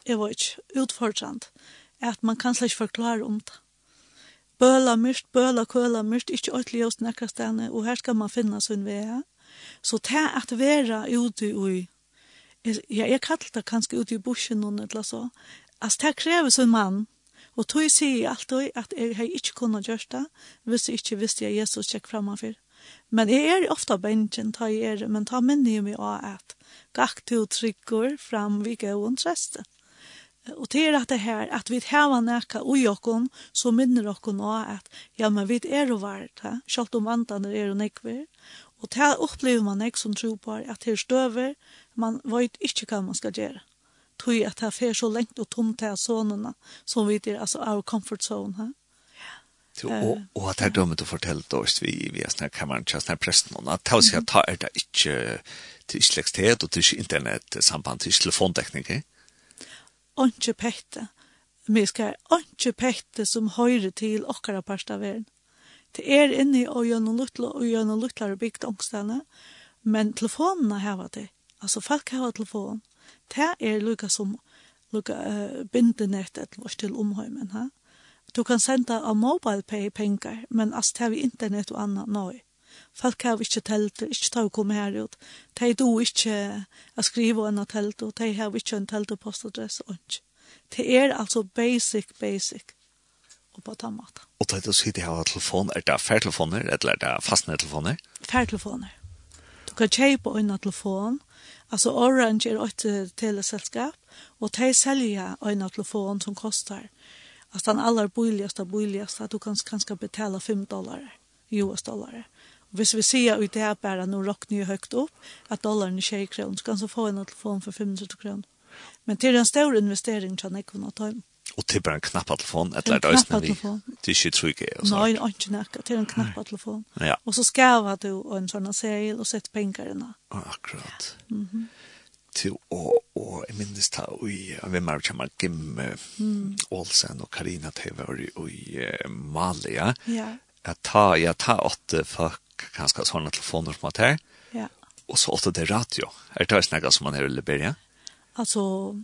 jeg var ikke utfordrende, at man kan slik forklare om det. Bøla myrkt, bøla køla myrkt, ikke ordentlig hos nekka stedene, og her skal man finne sin vei. Så til at være ute i, ja, jeg kallte det kanskje ute i bushen, eller så, altså, det krever sin mann, Og tog sier jeg alltid at jeg har ikke kunnet gjøre det, hvis jeg ikke visste jeg Jesus tjekk fremover. Men jeg er ofte bensjen, ta jeg er, men ta minne i meg av at gakk til tryggur fram vi gøy og treste. Og til at det her, at vi heva nekka ui okkon, så minner okkon av at, ja, men vi er og vart, sjalt om vantaner er og nekver, og til opplever man nek som tro på at det er støver, man vet ikke hva man skal gjøre tog at det fer så lengt og tomt til sånene, som vi der, altså our comfort zone. här. Ja. och og, og at det er dømmet å fortelle oss, vi, vi er sånne kammeren til sånne presten, og at det er ta er det ikke til slekthet og til internett samband til telefondekninger. Ikke pette. Vi skal ikke pette som høyre til okkara parst av verden. Det er inne og gjennom luttla og gjennom luttla og bygd ångstene, men telefonene har det. Altså folk har telefon det er lukka som lukka uh, bindenet et vårt til omhøymen, ha? Du kan senda av mobile pay pengar, men as det vi internet og anna, nøy. Folk har ikke telt, ikke ta å komme her ut. De do ikke å skrive en telt, og de har ikke en telt og postadress og ikke. Det er altså basic, basic og på den måten. Og da du sier de har telefon, er det færtelefoner, eller er det fastnetelefoner? Færtelefoner. Du kan kjøpe en telefon, Alltså Orange är et teleselskap och de selger en telefon som kostar alltså den allra billigaste billigaste att du kan kanske betala 5 dollar US dollar. Och hvis vi ser ut det här bara nu rocknar ju högt upp att dollarn är 20 kronor så kan så få en telefon för 500 kronor. Men till en stor investering kan jag kunna ta hem. Och det bara en knappatelefon. Det är en knappatelefon. Det är ju trygg. Nej, det är inte näka. Det är en knappatelefon. Ja. Och så skriver du en sån här och och sätter pengarna. Ja, akkurat. Mm -hmm. Till och, och jag minns det vi i vem är det Kim Olsen och Karina Tevar och i Malia. Ja. Jeg tar, jag tar åtte för kanskje sånne telefoner som att. Ja. Och så åtte det radio. Är det snakket som man har i Liberia? Alltså,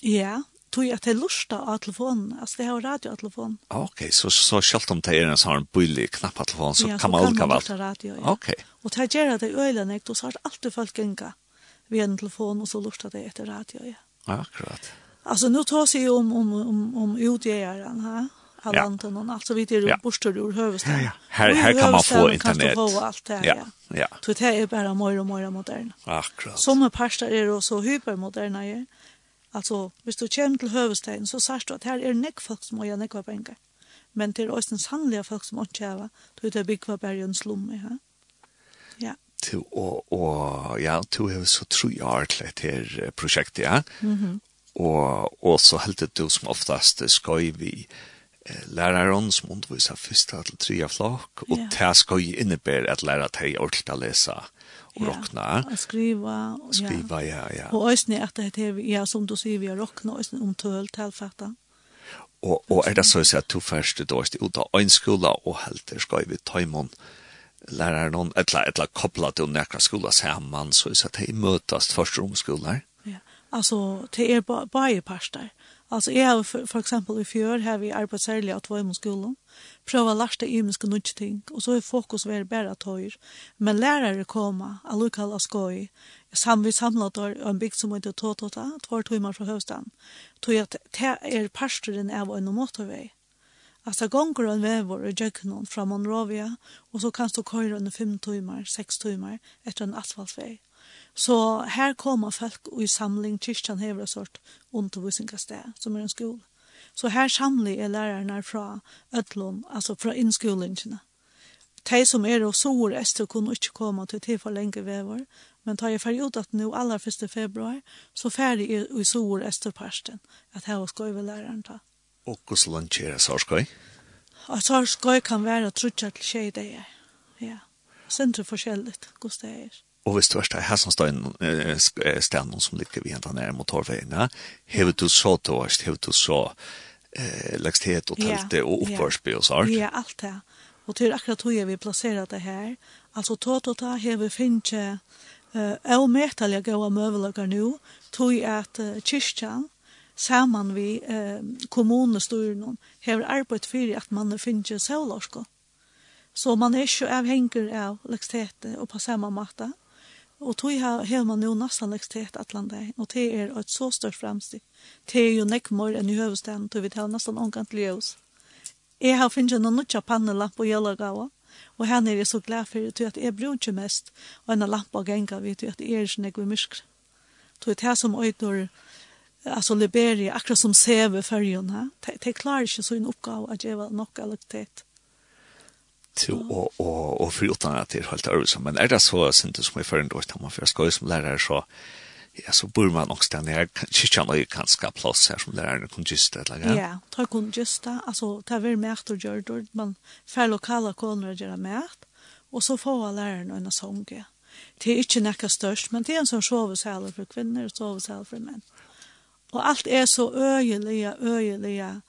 ja, tog at jeg lust av telefonen, altså det har radio av telefonen. Ok, så, så selv om det er en sånn billig knapp av telefonen, så ja, kan man ulike valg? Ja, så kan man radio, ja. Ok. Og det gjør det i øyne, og så har alltid folk gynga via en telefon, och så lusta det efter radio, ja. Akkurat. Alltså nu tar vi om, om, om, om utgjøren, här. Av ja. landet og alt, så vidt det ja. borster ur huvudstaden. Ja, ja. Här, här kan man få internet. Her kan man få allt det, ja. ja. ja. Så det är bara mer och mer moderna. Akkurat. Som parster er også hypermoderne, ja. Altså, hvis du kommer til høvestegn, så sier du at her er nek folk som har nekva penger. Men det er også en sannlige folk som ikke har, du er bygget bare en slumme. Ja? ja. Du, og, og ja, du har så tro jeg har til dette prosjektet, ja. Mm -hmm. og, og så helt du som oftast skal vi læreren som underviser første til tre flokk, og ja. det skal jo innebære at lærer deg ordentlig å lese och rockna. Ja, skriva. Och, skriva, ja, ja. ja. Och ösne att det är, ja, som du säger, vi har rockna ösne om töl tillfatta. Och, och är det så att säga att du först då är ut av en skola och helt ska vi ta imon läraren någon eller eller koppla till nästa skola samman så att det mötas första romskolan. Ja. Alltså det är bara bara parter Altså, jeg har for, for eksempel i fjør, har vi arbetat särskilt att vara i skolan. Pröva lärsta ymiska ting, og så er fokus var bara tøyr. Men lärare komma, alla kalla skoj. Sam vi samlat där en bygd som heter Totota, två tøymer fra høvstaden, Tog at det er parsteren av en motorvei. Altså, gånger en vever i jöknon fra Monrovia og så kan du köra under fem timmar, seks timmar etter en asfaltvei. Så her kommer folk i samling, kyrkjan hever en sort undervisningssted, som er en skole. Så her samler er lærerne fra Øtlån, altså fra innskolingene. De som er og sår ester kunne ikke komme til til for lenge vever, men tar jeg ferdig ut at nå aller 1. februar, så ferdig er i sår esterparsten, at her skal vi læreren ta. Og hvordan lanserer Sarskøy? Og Sarskøy kan være trutja til tjej det er. Ja, sindre forskjellig, hvordan det er. Og hvis du er det her som står i stedet som ligger vi hentan nær motorveien, ja, hever du så tårst, hever du så eh, lekstet og teltet og oppvarsby og sånt? Ja, alt det. Og til akkurat tog vi plasserer det her. Altså tåt og ta hever finnes jeg og medtallet gode møvelager nå, tog at uh, kyrkjan, saman vi eh, kommunestyren, hever arbeid for at man finnes selvlorskene. Så man er ikke avhengig av lekstetet og på samme måte. Mm Og tog har, har man jo nesten lekst til atlan det, og det er et så stort fremstig. Det er jo nekk mer enn i høvesten, tog vi til nesten omgang til ljøs. Jeg har finnet noen nødja pannelamp og gjellegava, og her er jeg så glad for det, at jeg bruker ikke mest, og en lamp og genga, vet du, at jeg er ikke nekk vi myskre. Tog det her som øyder, altså Liberia akkurat som ser vi färjorna. De klarar inte sin uppgave att ge något elektritet og, og, og for utan at det er helt øvelse. Men er det så syntes som i førende år, da man først går som lærer, så, ja, så bor man også der nere, ikke noe kan skap plass her som lærerne kunne gjøre det. Ja, ja det kunne gjøre det. Altså, det er veldig mært å gjøre det. Man får lokale koner å gjøre mært, og så får lærerne en sånn. Det er ikke nekka størst, men det er en sånn sovesæler for kvinner og sovesæler for menn. Og alt er så øyelig, øyelig, eh,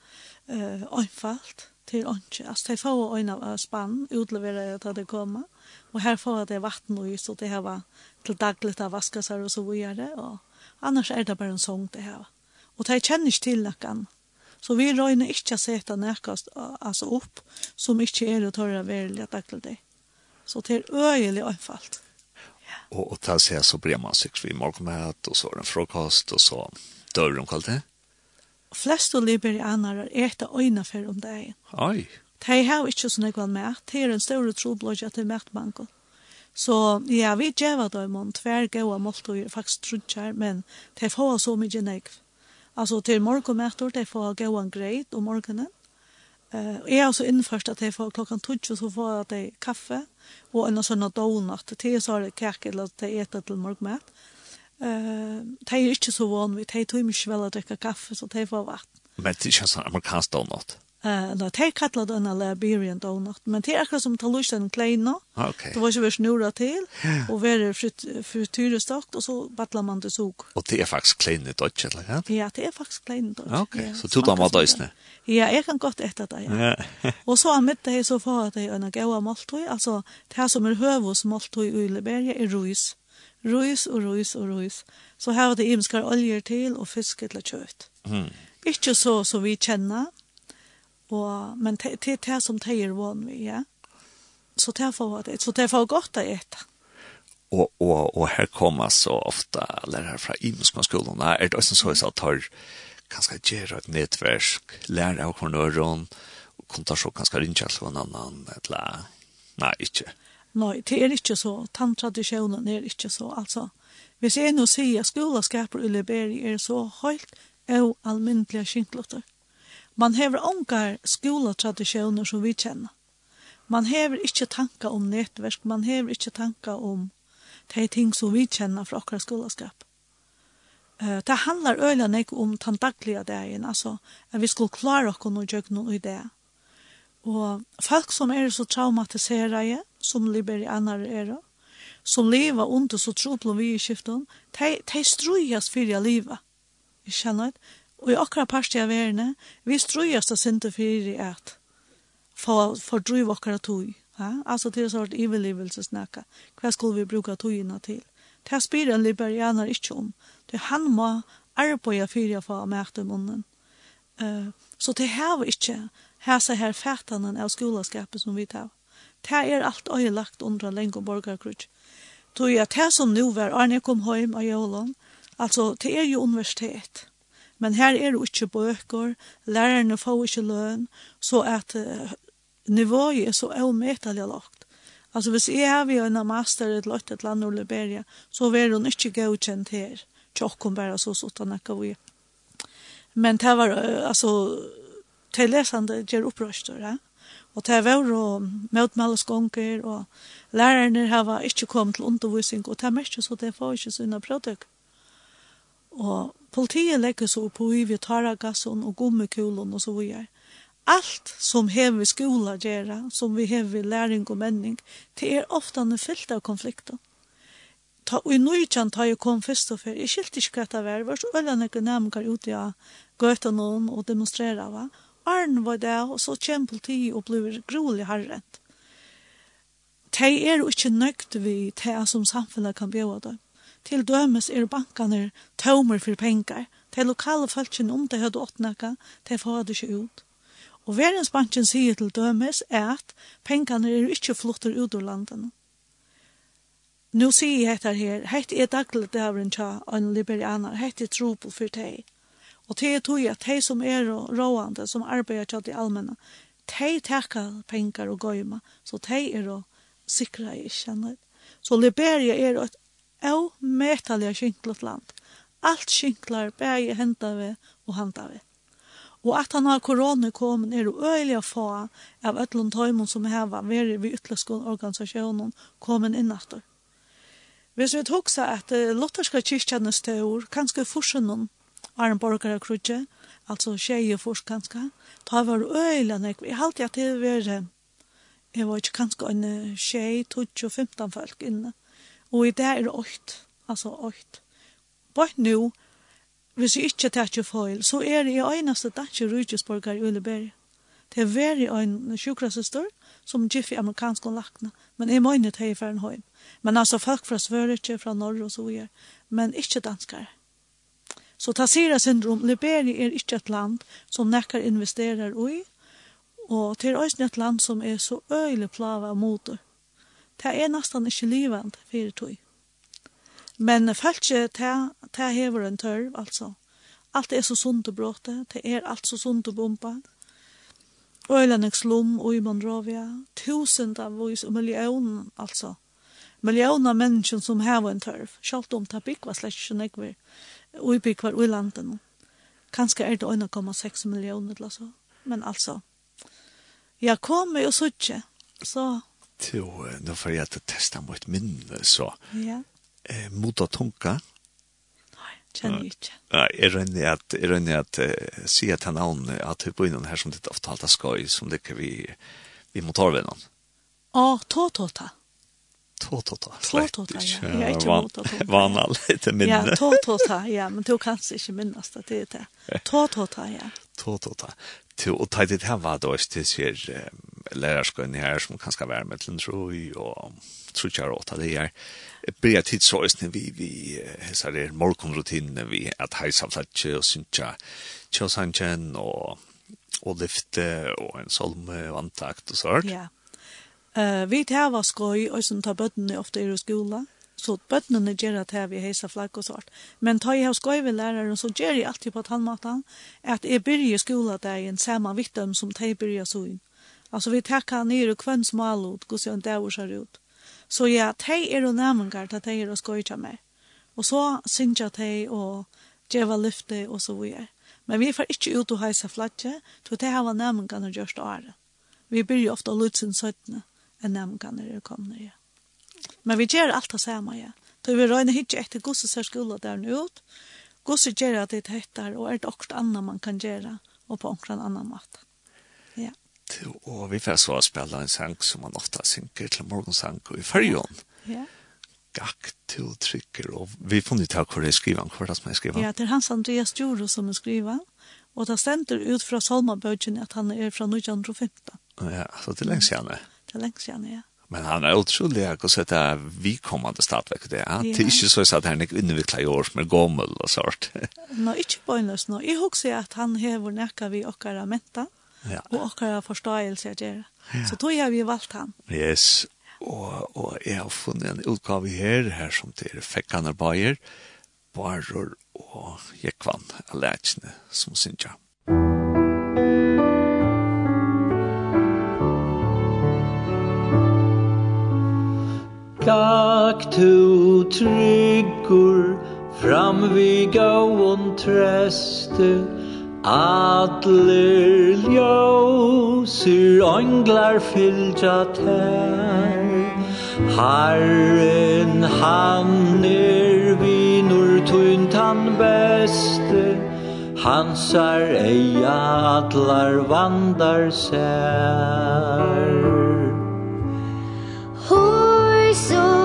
øh, einfalt til åndsje. Altså, de får øyne av spann, utleverer jeg til det kommer, og her får det vatten og is, og det her var til daglig til å vaske seg og så videre, og annars er det bare en sång det her. Og de kjenner ikke til noen. Så vi røyner ikke å sette noe altså opp, som ikke er å tørre veldig daglig det. Så det er øyelig øyfalt. Ja. Og, og til å se så blir man sikkert vi morgenmat, og så er det en frokost, og så dør de kvalitet flest av og liberianar eta øyne for om deg. Oi. De har ikke sånn jeg med. De er en større troblodje til mertbanken. Så ja, vi gjeva då imon tvær gåa måltøyer, faktisk trudjar, men de får så mykje negv. Altså til morgenmætor, de får gåa greit om morgenen. Uh, jeg er også innførst at de får klokkan tudj, så får de kaffe og en sånn donut. Til så er det kake eller de etter til morgenmæt. Eh, de er ikke så vann vi, de tog mye vel å drikke kaffe, så de får vatten. Men det er ikke sånn amerikansk donut? Eh, no, de kallar det en Liberian donut, men det er akkurat som tar lyst en klein kleina. Okay. Det var ikke vi snurra til, og vi er frityrestakt, og så battler man det sug. Og det er faktisk klein i dodge, eller hva? Ja, det er faktisk klein i dodge. Ok, ja, så tog de av døysene? Ja, jeg kan godt etter det, ja. og så er mitt det så for at jeg er en gaua måltøy, altså det som er høvås måltøy i Liberia er ruis. Røys og røys og røys. Så har det imskar oljer til og fisk til kjøtt. Mm. Ikke så som vi kjenner, og, men det er det som det er vann vi, ja. Så det er det. Så det er for godt å ete. Og, og, og her kommer så ofte lærere fra imskanskolen. Er det også så at har kanskje gjør et nettverk, lærer av kornøren, og kontasjon kanskje ringer til en annen, eller nei, ikke. Nei. Nei, det er ikke så. Tanntradisjonen er ikke så, altså. Hvis jeg nå sier skolaskaper i Liberia er så høyt og alminnelige skinklotter. Man hever ongar skolatradisjoner som vi kjenner. Man hever ikke tanka om nettverk, man hever ikke tanka om de ting som vi kjenner fra akkurat skolaskap. Uh, det handlar øyla nek om den daglige dagen, altså at vi skulle klare oss og gjøre noe i det. Og folk som er så traumatiserade, som liberianar er, som leva under så troplom vi i skiften, de, de strujas fyrir liva. Vi kjenner det. Og i akkurat parti av verden, vi strujas da sinte fyrir at for, for driv akkurat tog. Ja? Altså til sort ivelivelsesnakka. Hva skulle vi bruka togina til? Det spyr en liberianer ikke om. Det han må arbeida fyrir for å mæte munnen. Uh, så det har vi ikke hæsa her fætanen av skolaskapet som vi tar. Det er alt øyelagt under en lenge borgerkrutsk. Tog jeg det som nå var Arne kom hjem av Jølund, altså det er jo universitet. Men her er det ikke bøker, lærerne får ikke løn, så at uh, nivået er så avmetallig lagt. Altså hvis jeg har en master i et løtt et land i Liberia, så vil hun ikke godkjent her. Tjokken bare så sånn nekka vi. Men det var, uh, altså, til lesende gjør opprøster, ja. Eh? Og det var og møtmælesgonger, og lærerne har ikke kommet til undervisning, og det merker så det får ikke sånne produkt. Og politiet legger så opp i vi tar gassen og gummikulen og så videre. Alt som hever skola gjøre, som vi hever læring og menning, det er ofte en fyllt av konflikter. Ta, og i nøytjen tar jeg kom først og før, jeg skilte ikke hva det var, var så øyne ikke nærmere ute av gøtene og demonstrere, va? arn var det, og så kjem politi og blir grolig harrent. De er jo ikke nøgt vi det som samfunnet kan bjøre det. Til dømes er bankene tømmer for penger. De lokale folkene om det hadde åttnakka, de får det ikke ut. Og verdensbanken sier til dømes er at pengene er ikke flotter ut av landene. Nå sier jeg etter her, hette er daglig døveren tja en liberianer, hette er trobel for deg. Og det er tog at de som er råande, som arbeider til de allmänna, de takker penger og gøyma, så de er å sikre i kjennet. Så Liberia er et avmetelig skinklet land. Alt skinklar bæg henda vi og handa vi. Og at han har korona kommet, er øyelig å få av ætlund tøymon som har vært vi ytterligere organisasjonen kommet inn etter. Hvis vi tuksa at lotterska kyrkjane stør, kanskje forsen noen var en borgare krutje, altså tjeje først kanskje. Da var øyla nek, jeg halte at det var, jeg var ikke kanskje en tjej, 12-15 folk inne. Og i det er det 8, altså åkt. Bort nu, hvis jeg ikke tar ikke feil, så er det i øyneste danske rydgjøsborgar i Uleberg. Det er veri en sjukrasestor, som giff i amerikansk og lakna, men jeg må ikke ta i færen høy. Men altså folk fra Sverige, fra Norge og så videre, men ikke danskere. Så Tassira syndrom, Liberia er ikke et land som nekker investerer i, og det er også et land som er så øyelig plava av motor. Det er nesten ikke livet for tog. Men falske, det, det hever en tørv, altså. Alt er så sunt og bråte, det er alt så sunt og bomba. Øylandingsslum og i Monrovia, tusen av vis og millioner, altså. Millioner mennesker som hever en tørv, selv om det bygg var slett ikke nekver uibygvar i landen. Kanskje er det 1,6 millioner eller så. Men altså, jeg kommer og suttje, så... Jo, nå får jeg til å teste mot minne, så. Ja. Eh, mot å tunke. Nei, kjenner jeg ikke. Nei, jeg rønner at, jeg rønner at, uh, sier til navn at hun bor innan her som ditt avtalte skøy, som ligger vi, vi motorvennen. Å, tå-tå-ta. Tåtåta. Tåtåta, ja. Jeg er ikke mot tåtåta. vana litt minne. Ja, tåtåta, ja. Men du kan ikke minnes det, det er det. Tåtåta, ja. Tåtåta. Til å ta det her var det også til sier lærerskøyene her som kan skal være med til en tro og tror ikke jeg råta det her. Blir tid så også vi, vi hesser det morgenrutinene vi at heisa flatje og synsja tjåsanjen og, og lyfte og en solme og antakt og sånt. Ja. Uh, vi tar var skoj og sen tar bøttene ofte i skola. Så bøttene gjør at vi heisa flagg og sånt. Men tar jeg har skoj ved læreren, så gjør jeg alltid på ett at jeg begynner börjar skola där en samme vittem som de begynner så inn. Altså vi tackar ned og kvann smal ut, går så en dag ser ut. Så ja, de er jo nærmengar til de er är skoj til meg. Og så synes jeg de og geva lyfte og så videre. Men vi får ikke ut og heisa flagget, så de har nærmengar når gjørst året. Vi begynner ofte å ofta sin søttene enn nemgane er komne, ja. Men vi gjør alt det samme, ja. Så vi røyner ikke etter gosse ser skola der nå ut, gosse gjør at det heter, og er det akkurat annet man kan gjøre, og på akkurat annan mat. Ja. Og vi får så spela en sang som man ofta synker til morgensang i fyrjon. Ja. Gakk til trykker, og vi får nytt av hvor det er skriven, hvor det er som er. Ja, det er Hans Andreas Djuro som er skriven, og det stender ut fra Salmabøgjen at han er fra 1915. Ja, så det er lengst gjerne. ja. Det er lengst igjen, ja. Men han er utrolig jeg hvordan det vi kommende stadverk det. Ja. Det er ikke så at han ikke underviklet i år som er gammel og sånt. Nå, ikke på en løs nå. Jeg husker at han hever nekka vi okkara menta ja. og okkara forståelse av det. Ja. Så tog jeg vi valgt han. Yes, og, og jeg har funnet en utgave her, her som til er Fekkaner Bayer, Barer og Jekvann, Alætsne, som synes jeg. Gak tu tryggur fram vi gauon treste Adler ljósir ånglar fylgja tær. Herren han er vinur tuntan beste Hansar eia atlar vandar sær so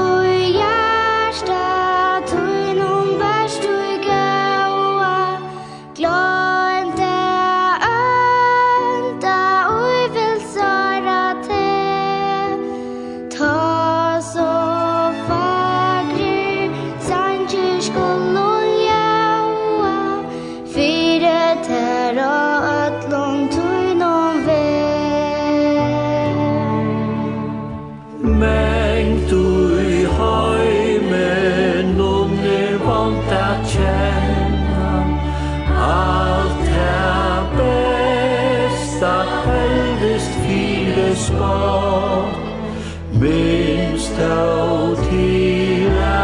stå tida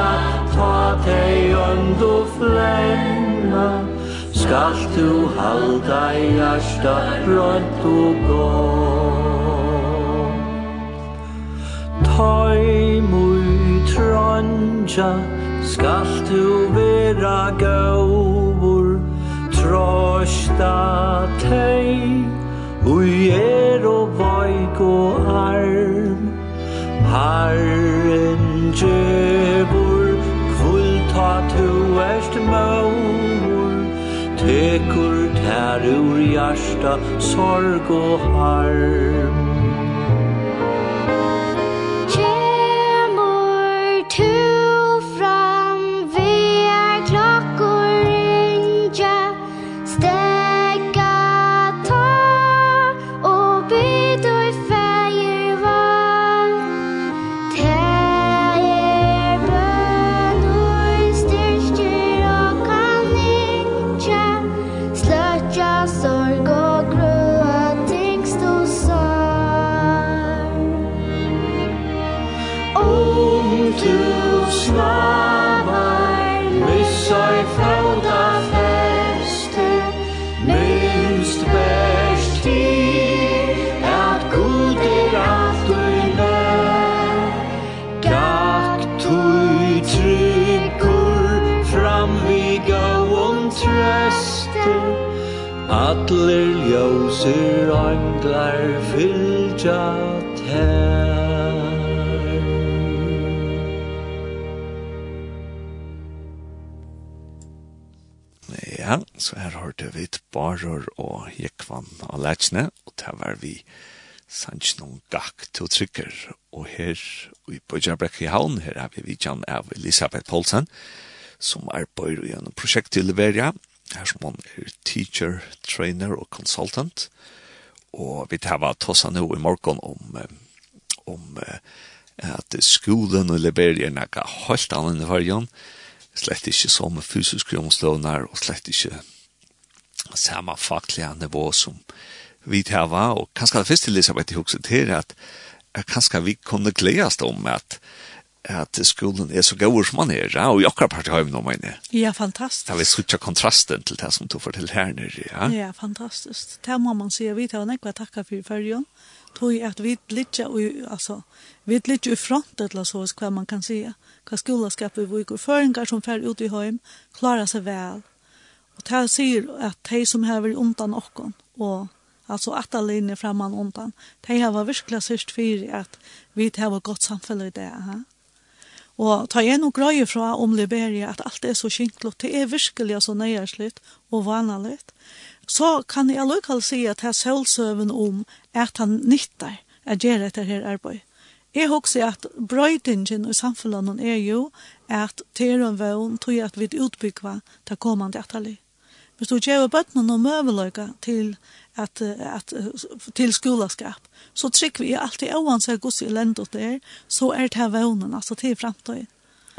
Ta teg undu flenna Skall du halda hjärsta brönt og gott? Tøy mui tranja Skal du vera gaur Trosta tei Ui er og vaik og arv Herren djebor Kvult ha tu erst mor Tekur tær ur hjärsta Sorg og harm. Tusen anglar fylgja tær Ja, så her hørte vi et barer og jekvann av letsne, og det var vi sannsnån gakk til trykker. Og her, i Bøyjabrekk i havn, her er vi vidtjan av Elisabeth Poulsen, som arbeider gjennom prosjekt til Leveria, her som han er teacher, trainer og consultant. Og vi tar var tossa nå i morgen om, om at skolen og leverer noe helt annet i fargen. Slett ikke som fysisk omslåner og slett ikke samme faklige nivå som vi tar var. Og kanskje det første Elisabeth i hukset her at kanskje vi kunne gledes om at at skolen er så god som man er, ja, og i akkurat part har vi noe mine. Ja, fantastisk. Da vi sutja kontrasten til det som du forteller her nere, ja. Ja, fantastisk. Det må man si, vi tar nekva takka for fyrjon, tog at vi litt, altså, vi litt i front, eller så, hva man kan si, hva skola skapar vi går føringar som fer ut i heim, klarar seg vel. Og det sier at de som hever undan okkon, og alltså att alla inne framan undan. De har virkelig sørst för at vi har ett gott samfälle i det. Här. Og ta igjen og grøye fra om Liberia at alt er så skinklet, det er virkelig så nøyersligt og vanlig, så kan jeg lukkall si at jeg selvsøven om at han nytter at gjøre dette her arbeid. Jeg husker at brøydingen i samfunnet er jo at det er en vøvn til at vi utbygger det kommende etterlig. Hvis du gjør bøttene noen møveløyga til, at, at, til skolaskap, så trykker vi alltid oansett hvordan vi lender det er, så er det her vevnen, altså til fremtøy.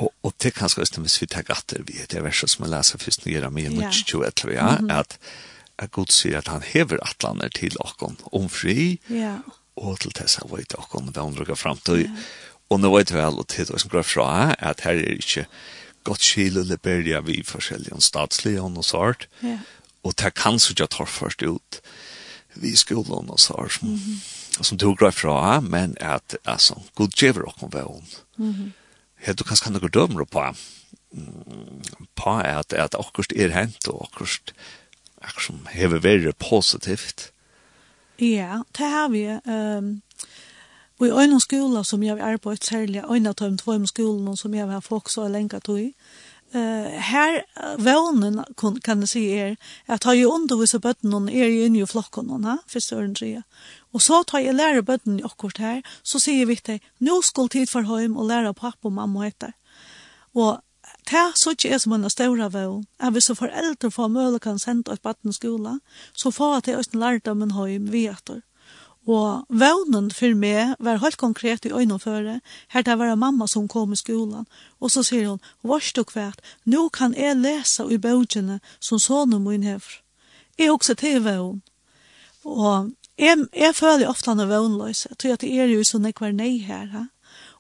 Og, og det kan skal hvis vi tar gatter vi det er verset som jeg leser først nye av mye, mye 21, ja, at, at Gud sier at han hever atlaner til okken om fri, ja. og til tess han vet okken vevnen rukker fremtøy. Ja. Og nå vet vi vel, og til det som går fra, at her er ikke godt skil og liberia vi forskjellige statslige og sånt. Ja. Og det kan så ikke ta først ut vi skolen og sånt. Mm -hmm. Som tog greit fra, men at, altså, god djever og kom vel. Mm -hmm. Helt du kanskje kan dere dømmer på, på at, at akkurat er hent og akkurat akkurat som hever være positivt. Ja, det har vi. Um, Og i øynene skola som jeg har arbeidt særlig, øynene av de två skolene som jeg har fokus så lenka tog, Uh, her vånen kan jeg si er at har jeg underviset bøtten er jeg inne i flokken henne, første øren sier. Og så tar jeg lærer bøtten i akkurat her, så sier vi til nå skal tid for hjem og lære pappa og mamma etter. Og det er så ikke er som en større vån, at hvis foreldre får møle kan sende et bøtten i skolen, så får jeg til å lære dem en hjem vi etter. Og vøvnen for meg var helt konkret i øyneføre. Her det var mamma som kom i skolan. Og så sier hun, «Vars du kvært, nå kan jeg lese i bøkene som sånne min hever. Jeg er også til vøvn. Og jeg, jeg føler ofte han er vøvnløs. Jeg tror at det er jo sånn jeg var nei her. Ha?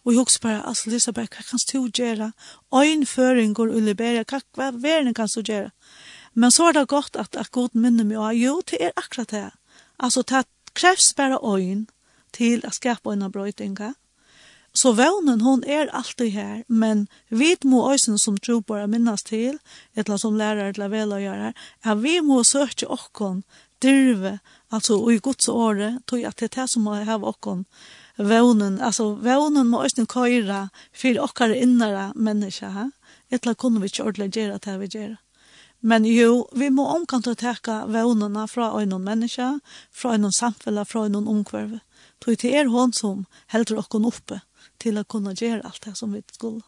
Og jeg også bare, altså Elisabeth, hva kan du gjøre? Øynføringer i Liberia, hva, hva verden kan du gjøre? Men så er det godt at, at god minner meg, og jo, det er akkurat det. Altså, det krevs bare øyn til å skapa en brøytinga. Så vånen, hon er alltid her, men vi må øyne som tro på å minnes til, eller som lærer til å vel å gjøre, at vi må søke åkken dyrve, altså i Guds åre, tog at det er det som må ha åkken vånen, altså vånen må øyne køyre for åkker innere mennesker, eller kunne vi ikke ordentlig gjøre det vi gjør. Men jo, vi må omkant å teka vevnene fra øynene mennesker, fra øynene samfunnet, fra øynene omkvarve. Tog til er hon som helder okkon oppe til å kunne gjøre alt det som vi skulle.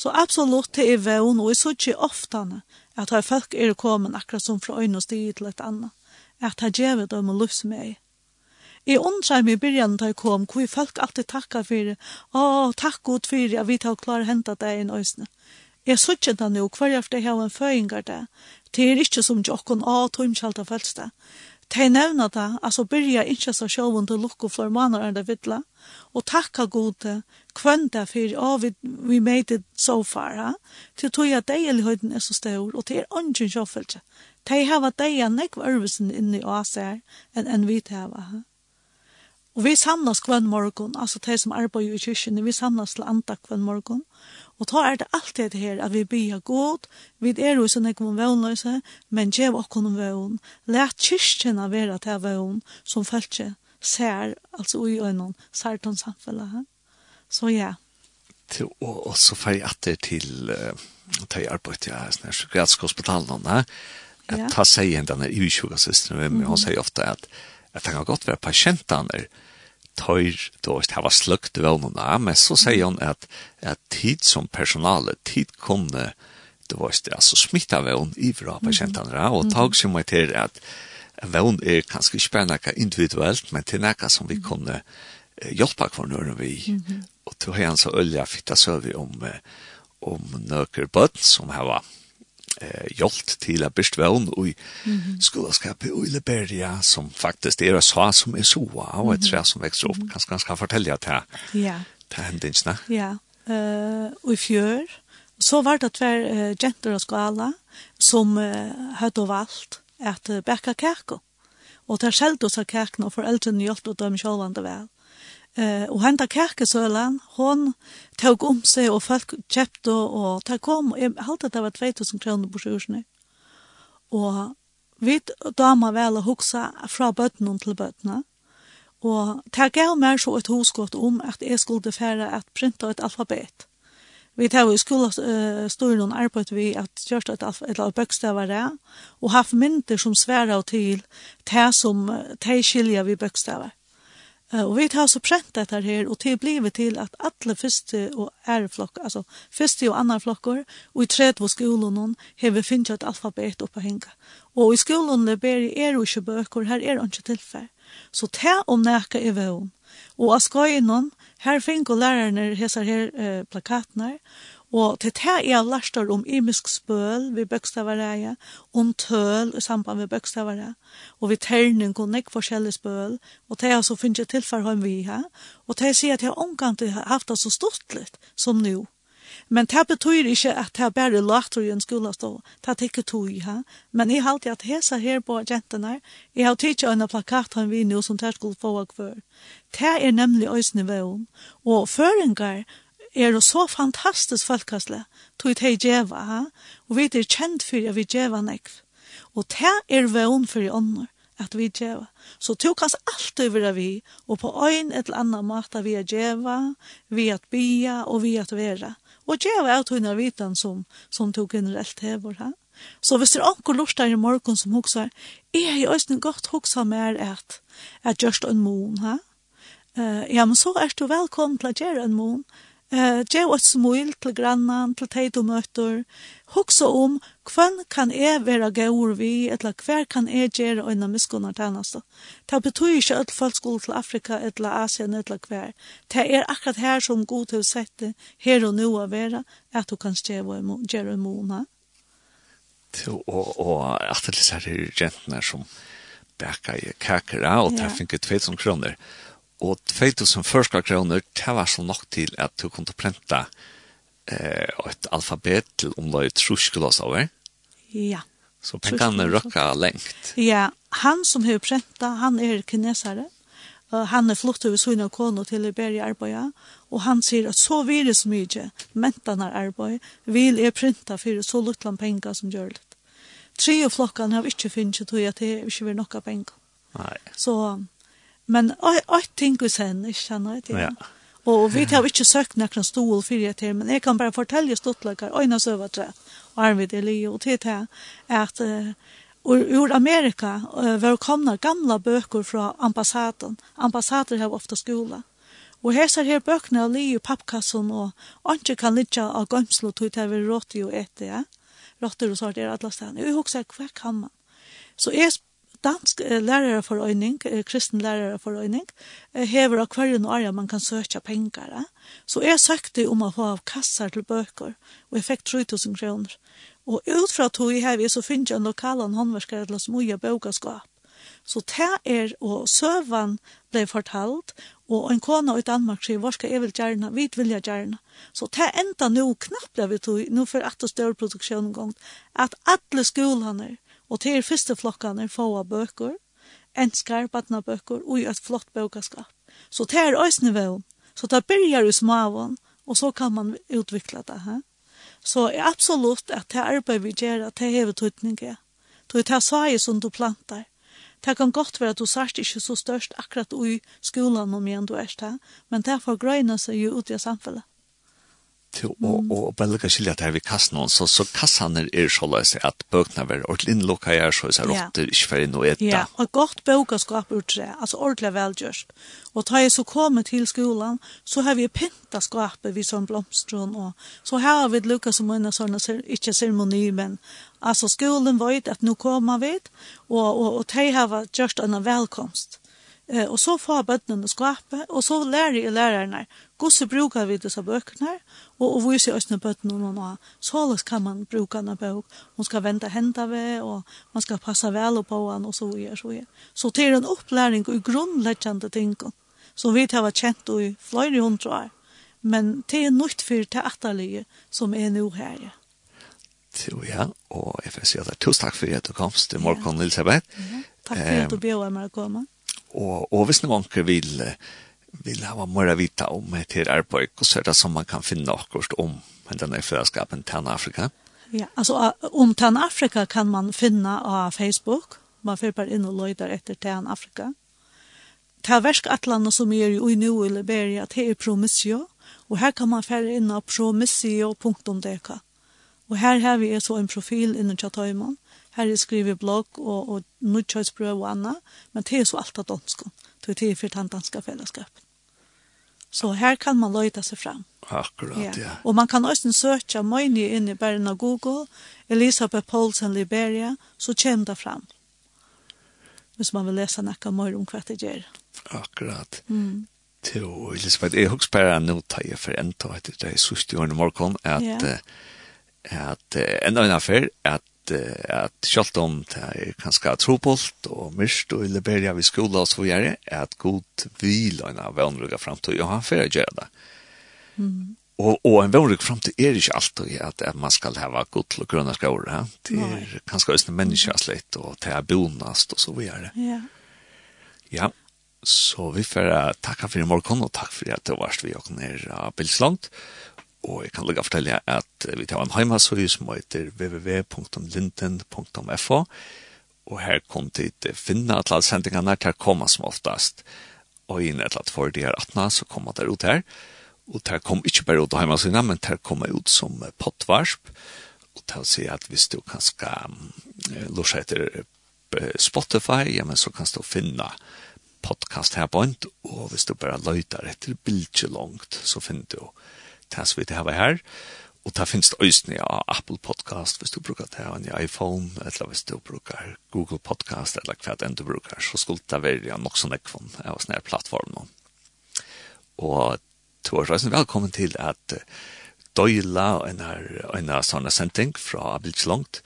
Så absolutt det er vevn, og jeg så ikke oftane at her folk er kommet akkurat som fra øynene stig til et annet. At her gjør dem og løs med Jeg undrar meg i byrjan da jeg kom, hvor folk alltid takka fyrir, å, takk god fyrir, at vi tar klar henta deg i nøysene. Jeg suttet det nå hver efter jeg har en føyngar det. Det er ikke som jokken av tøymkjalta Det De nevna det, altså byrja ikke så sjåvun til lukko for manar enn det vidla, og takka gode kvann det for å vi, vi made it so far, ha? til tog at høyden er så stor, og det er ånden sjåfælse. De hava er nekv ørvisen inni åsær enn enn vi hava. Ha? Og vi samlas kvann morgon, altså de som arbeider i kyrkjene, vi samlas til anda kvann morgon, Og ta er det alltid det her at vi bia god, vi er jo sånn ikke om vøvnløse, men gjev okkon om vøvn. Læt kyrkjena vera til vøvn som følge ser, altså ui og noen sartan samfunnet. Så ja. Til, og, og så fer jeg atter til uh, til arbeid, jeg har snart psykiatrisk hospitalen da, at ta seg igjen denne utsjugasisteren, men hun sier ofte at at det kan godt vært patientene tøyr, du vet, hava slukt velnuna, men så sier hon at, at tid som personale, tid kunne, du det altså smitta veln i fra pasientene, og tag som er til at veln er kanskje ikke bare noe individuelt, men til noe som vi kunne hjelpa hver når vi, og til hans og ølja fitta søvi om, om nøkker bøtt som hava eh, jolt til at bist vevn og i mm i Liberia, som faktisk er sa som er så, og et tre som växer opp, kan ganska kanskje han skal fortelle at det ja. er. Ja, uh, og i fjør, så var det tver uh, jenter og skala som uh, hadde valgt at uh, bekka kæko. Og der skjelte oss av kækene, og foreldrene hjelpte dem selv om det vel. Eh, og henda kærkesølen, hon tog om seg, og folk kjøpte, og det kom, jeg halte det var 2000 kroner på sjursene. Og vi dama vel å huksa fra bøttene til bøttene, og det gav meg så et hoskott om at jeg skulle fære at printa et alfabet. Vi tar jo i skolastøren og arbeid vi at gjørst et eller bøkstavere, og haft mynter som sværa til det som de skiljer vi bøkstavere. Og vi tar så prent dette her, og det blir til at alle første og æreflokk, altså første og andre flokker, og i tredje skolen har vi finnet et alfabet oppe henga. Og i skolen det ber er jo ikke bøker, her er det ikke tilfell. Så ta om nækka i vøen. Og av skøyene, her finner lærerne hessar her eh, plakatene, Og til det er jeg lært om imisk spøl ved bøkstavareie, om tøl i samband med bøkstavareie, og ved terning og nekk forskjellig spøl, og det er så finnes jeg tilfærhøym vi her, og det er sier at jeg omgang har haft det så stort litt som nå. Men det betyr ikke at det er bare later i en skole stå. Det er ikke tog ja. Men jeg har alltid at hese her på jentene. Jeg har tidligere en plakat han vi nå som det skulle få av før. Det er nemlig øsnivåen. Og føringer er det så fantastisk folkastle, tog det djeva, ha? og vi er kjent for at vi djeva nekv. Og det er vøvn for i ånden, at vi djeva. Så tog hans alt over vi, og på øyn et eller annet måte vi er djeva, vi er bia og vi er vera. Og djeva er tog vitan som, som tog generelt hever, ha? Så hvis det er anker lort i morgen som hoksar, er jeg også godt hoksa mer at, jeg gjørst en mån, ha? Uh, ja, men så er du velkommen til å gjøre en mån. Eh, gjev et smil til grannan, til teit og møter. Hoksa om, hvem kan jeg være gaur vi, eller hver kan jeg gjøre øyne miskunnar tjeneste. Det betyr ikke at folk skulle til Afrika, eller Asien, eller hver. Det er akkurat her som god til å sette her og nå å være, at du kan gjøre imona. Og, og at det er jentene som bækker i kakera, og det er finket 2000 kroner. Ja Og 2000 kroner, det var så nok til at du kunne prenta eh, et alfabet til om det er trusklos over. Ja. Så pengene røkka lengt. Ja, han som har prenta, han er kinesere. Uh, han er flott over sønne og kone til Iberia arbeid, og han sier at så vil det så mye, mentene er arbeid, vil jeg printa for så luttland penger som gjør det. Tre og flokkene har ikke finnet til at det ikke vil nokka penger. Nei. Så Men jeg tenker sen, ikke kjenner jeg til. Ja. Og vi har ikke søkt några stol for det til, men jeg kan bare bara fortälja stortlökar, søver sövatre, og Arvid Eli og til til at uh, ur, Amerika uh, var kommet gamle bøker fra ambassaden. Ambassader har ofte skola. Og her ser her bøkene av li i pappkassen, og ikke kan litja av gømsel og tog til vi rått og etter, ja. Råtter og sart er alle stedene. Jeg husker hva kan man? Så jeg dansk eh, for eh, kristen lærarforening, eh, hever av hverjen året man kan søke penger. Eh? Så jeg søkte om å få av kasser til bøker, og jeg fikk 3000 kroner. Og ut fra tog jeg hever, så finner jeg en lokal håndverskere til å mye bøkerskap. Så det er, og søvann ble fortalt, og en kona i Danmark sier, hvor skal jeg vil gjerne, vi vil jeg gjerne. Så det enda nå knappt jeg vil tog, nå for at det større produksjonen gang, at alle skolene, Og til første flokkene få av bøker, en skarpatna bøker, og et flott bøkerskap. Så det er øsne vel. Så det begynner i smaven, og så kan man utvikla det. He? Så er absolutt at det arbeid vi gjør, at det hever tøytninge. Du tar saie som du plantar. Det kan godt være at du sørst ikke så størst akkurat i skolan om igjen du er det, men det får grøyne seg jo ut i samfunnet til å, mm. og bare lukke skilja til her vi kassen noen, så, så kassene er, så løs at bøkene er ordentlig innlokka her, så er rotter yeah. ikke for inn og etta. Ja, og godt bøkaskap ut det, altså ordentlig velgjørst. Og da jeg så kommer til skolen, så har vi pynta skapet vi som blomstron, og så har vi lukket som en sånn, ikke ceremoni, men altså skolen vet at nå kommer vi, og, og, og de har gjort en velkomst. Eh, og så får bøttene skapet, og så lærer jeg lærerne hvordan bruker vi disse bøkene, og, og viser oss bøttene noen av. Så kan man bruke en bøk, man skal vente hendene ved, og man skal passe vel på den, og så videre. Så, videre. så er en opplæring i grunnleggende ting, som vi har kjent i flere hundre år, men det er nytt for teaterlige som er nå her. Ja Jo, ja, og jeg får si at det er tusen takk for at du kom til morgen, Elisabeth. Ja, takk for at du bjør meg å komme. Og, og hvis noen vil, vil ha mer vita om etter arbeid, så er det som man kan finne akkurat om denne fellesskapen til Afrika. Ja, altså om Tan Afrika kan man finna av Facebook. Man får bare inn og løyder etter Tan Afrika. Ta versk atlanet som er i nu i Liberia, det er Promissio. Og her kan man fære inn av promissio.dk. Og her har vi så en profil innen Tjatøymon. Her er skriver blogg og, og nødkjøysbrøv og annet, men det er så alt av dansk. Det er det for den danske fellesskapen. Så her kan man løyta seg fram. Akkurat, ja. ja. Og man kan også søke mye inn i bæren av Google, Elisabeth Paulsen Liberia, så kommer det fram. Hvis man vil lese noe mer om hva det gjør. Akkurat. Mm. Til Elisabeth, jeg husker bare nå tar jeg for en tog etter det sørste årene morgen, at, yeah. at, at enda en affær, at at selv om det er ganske trobult og myrst og i liberia vi skola og så videre, er at god vil og en av vannrugga framtid, og han får gjøre det. Mm. Og, og en vannrugga framtid er ikke alltid at, at man skal ha god til grønne skår, ja? det er ganske østne menneska slett, og det er bonast og så videre. Ja. Ja, så vi får takka for i morgen, og takk for at det varst vi og ned av Bilsland. og jeg kan lukka fortelle at vi tar en heimasøy som heter www.linden.fo og her kom dit finna alle sendingene til å komme som oftast. Og inn et eller annet for de her 18 så kom der ut her. Og der kom ikke bare ut av heimasøyene men der kom ut som pottvarsp og til å si at hvis du kan skal lorsa etter Spotify, ja, men så kan du finna podcast her på ent, og hvis du bare løyter etter bildet langt, så finner du det som vi har her. Og det finnes øyne av Apple Podcast hvis du bruker det, og en iPhone, eller hvis du bruker Google Podcast, eller hva det enn du bruker, så skulle det være nok sånn ekvån av sånne her plattformen. Og du er reisende velkommen til at døyla en her en her sånne sending fra Abelts langt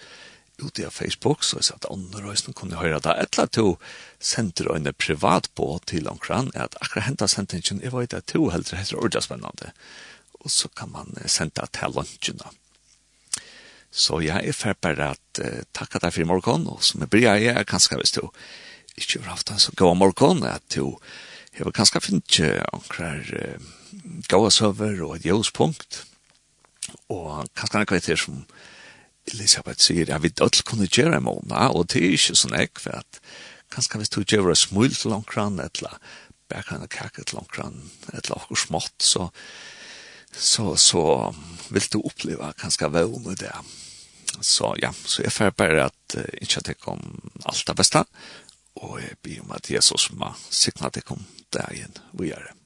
ute av Facebook, så jeg sa at andre reisende kunne høre det. Etla to sender en privat på til omkran, at akkurat hentet sendingen, jeg vet at to heldre heter ordet spennende og så kan man senda til lunsjene. Så jeg er ferdig bare at uh, takk deg for i morgen, og som jeg bryr jeg er kanskje hvis du ikke har haft en så god morgen, at du har kanskje finnet noen uh, gode søver og et jøspunkt, og kanskje noen kvetter som Elisabeth sier, jeg vil alle kunne gjøre en måned, og det er ikke sånn jeg, for at kanskje hvis du gjør en smul til noen kran, eller bare kan jeg kakke til noen kran, eller noe smått, så så, så vil du oppleve ganska väl med det. Så ja, så jeg får bare at uh, ikke at jeg kom alt det beste, og jeg blir om at Jesus må sikre at jeg kom der igjen och göra det.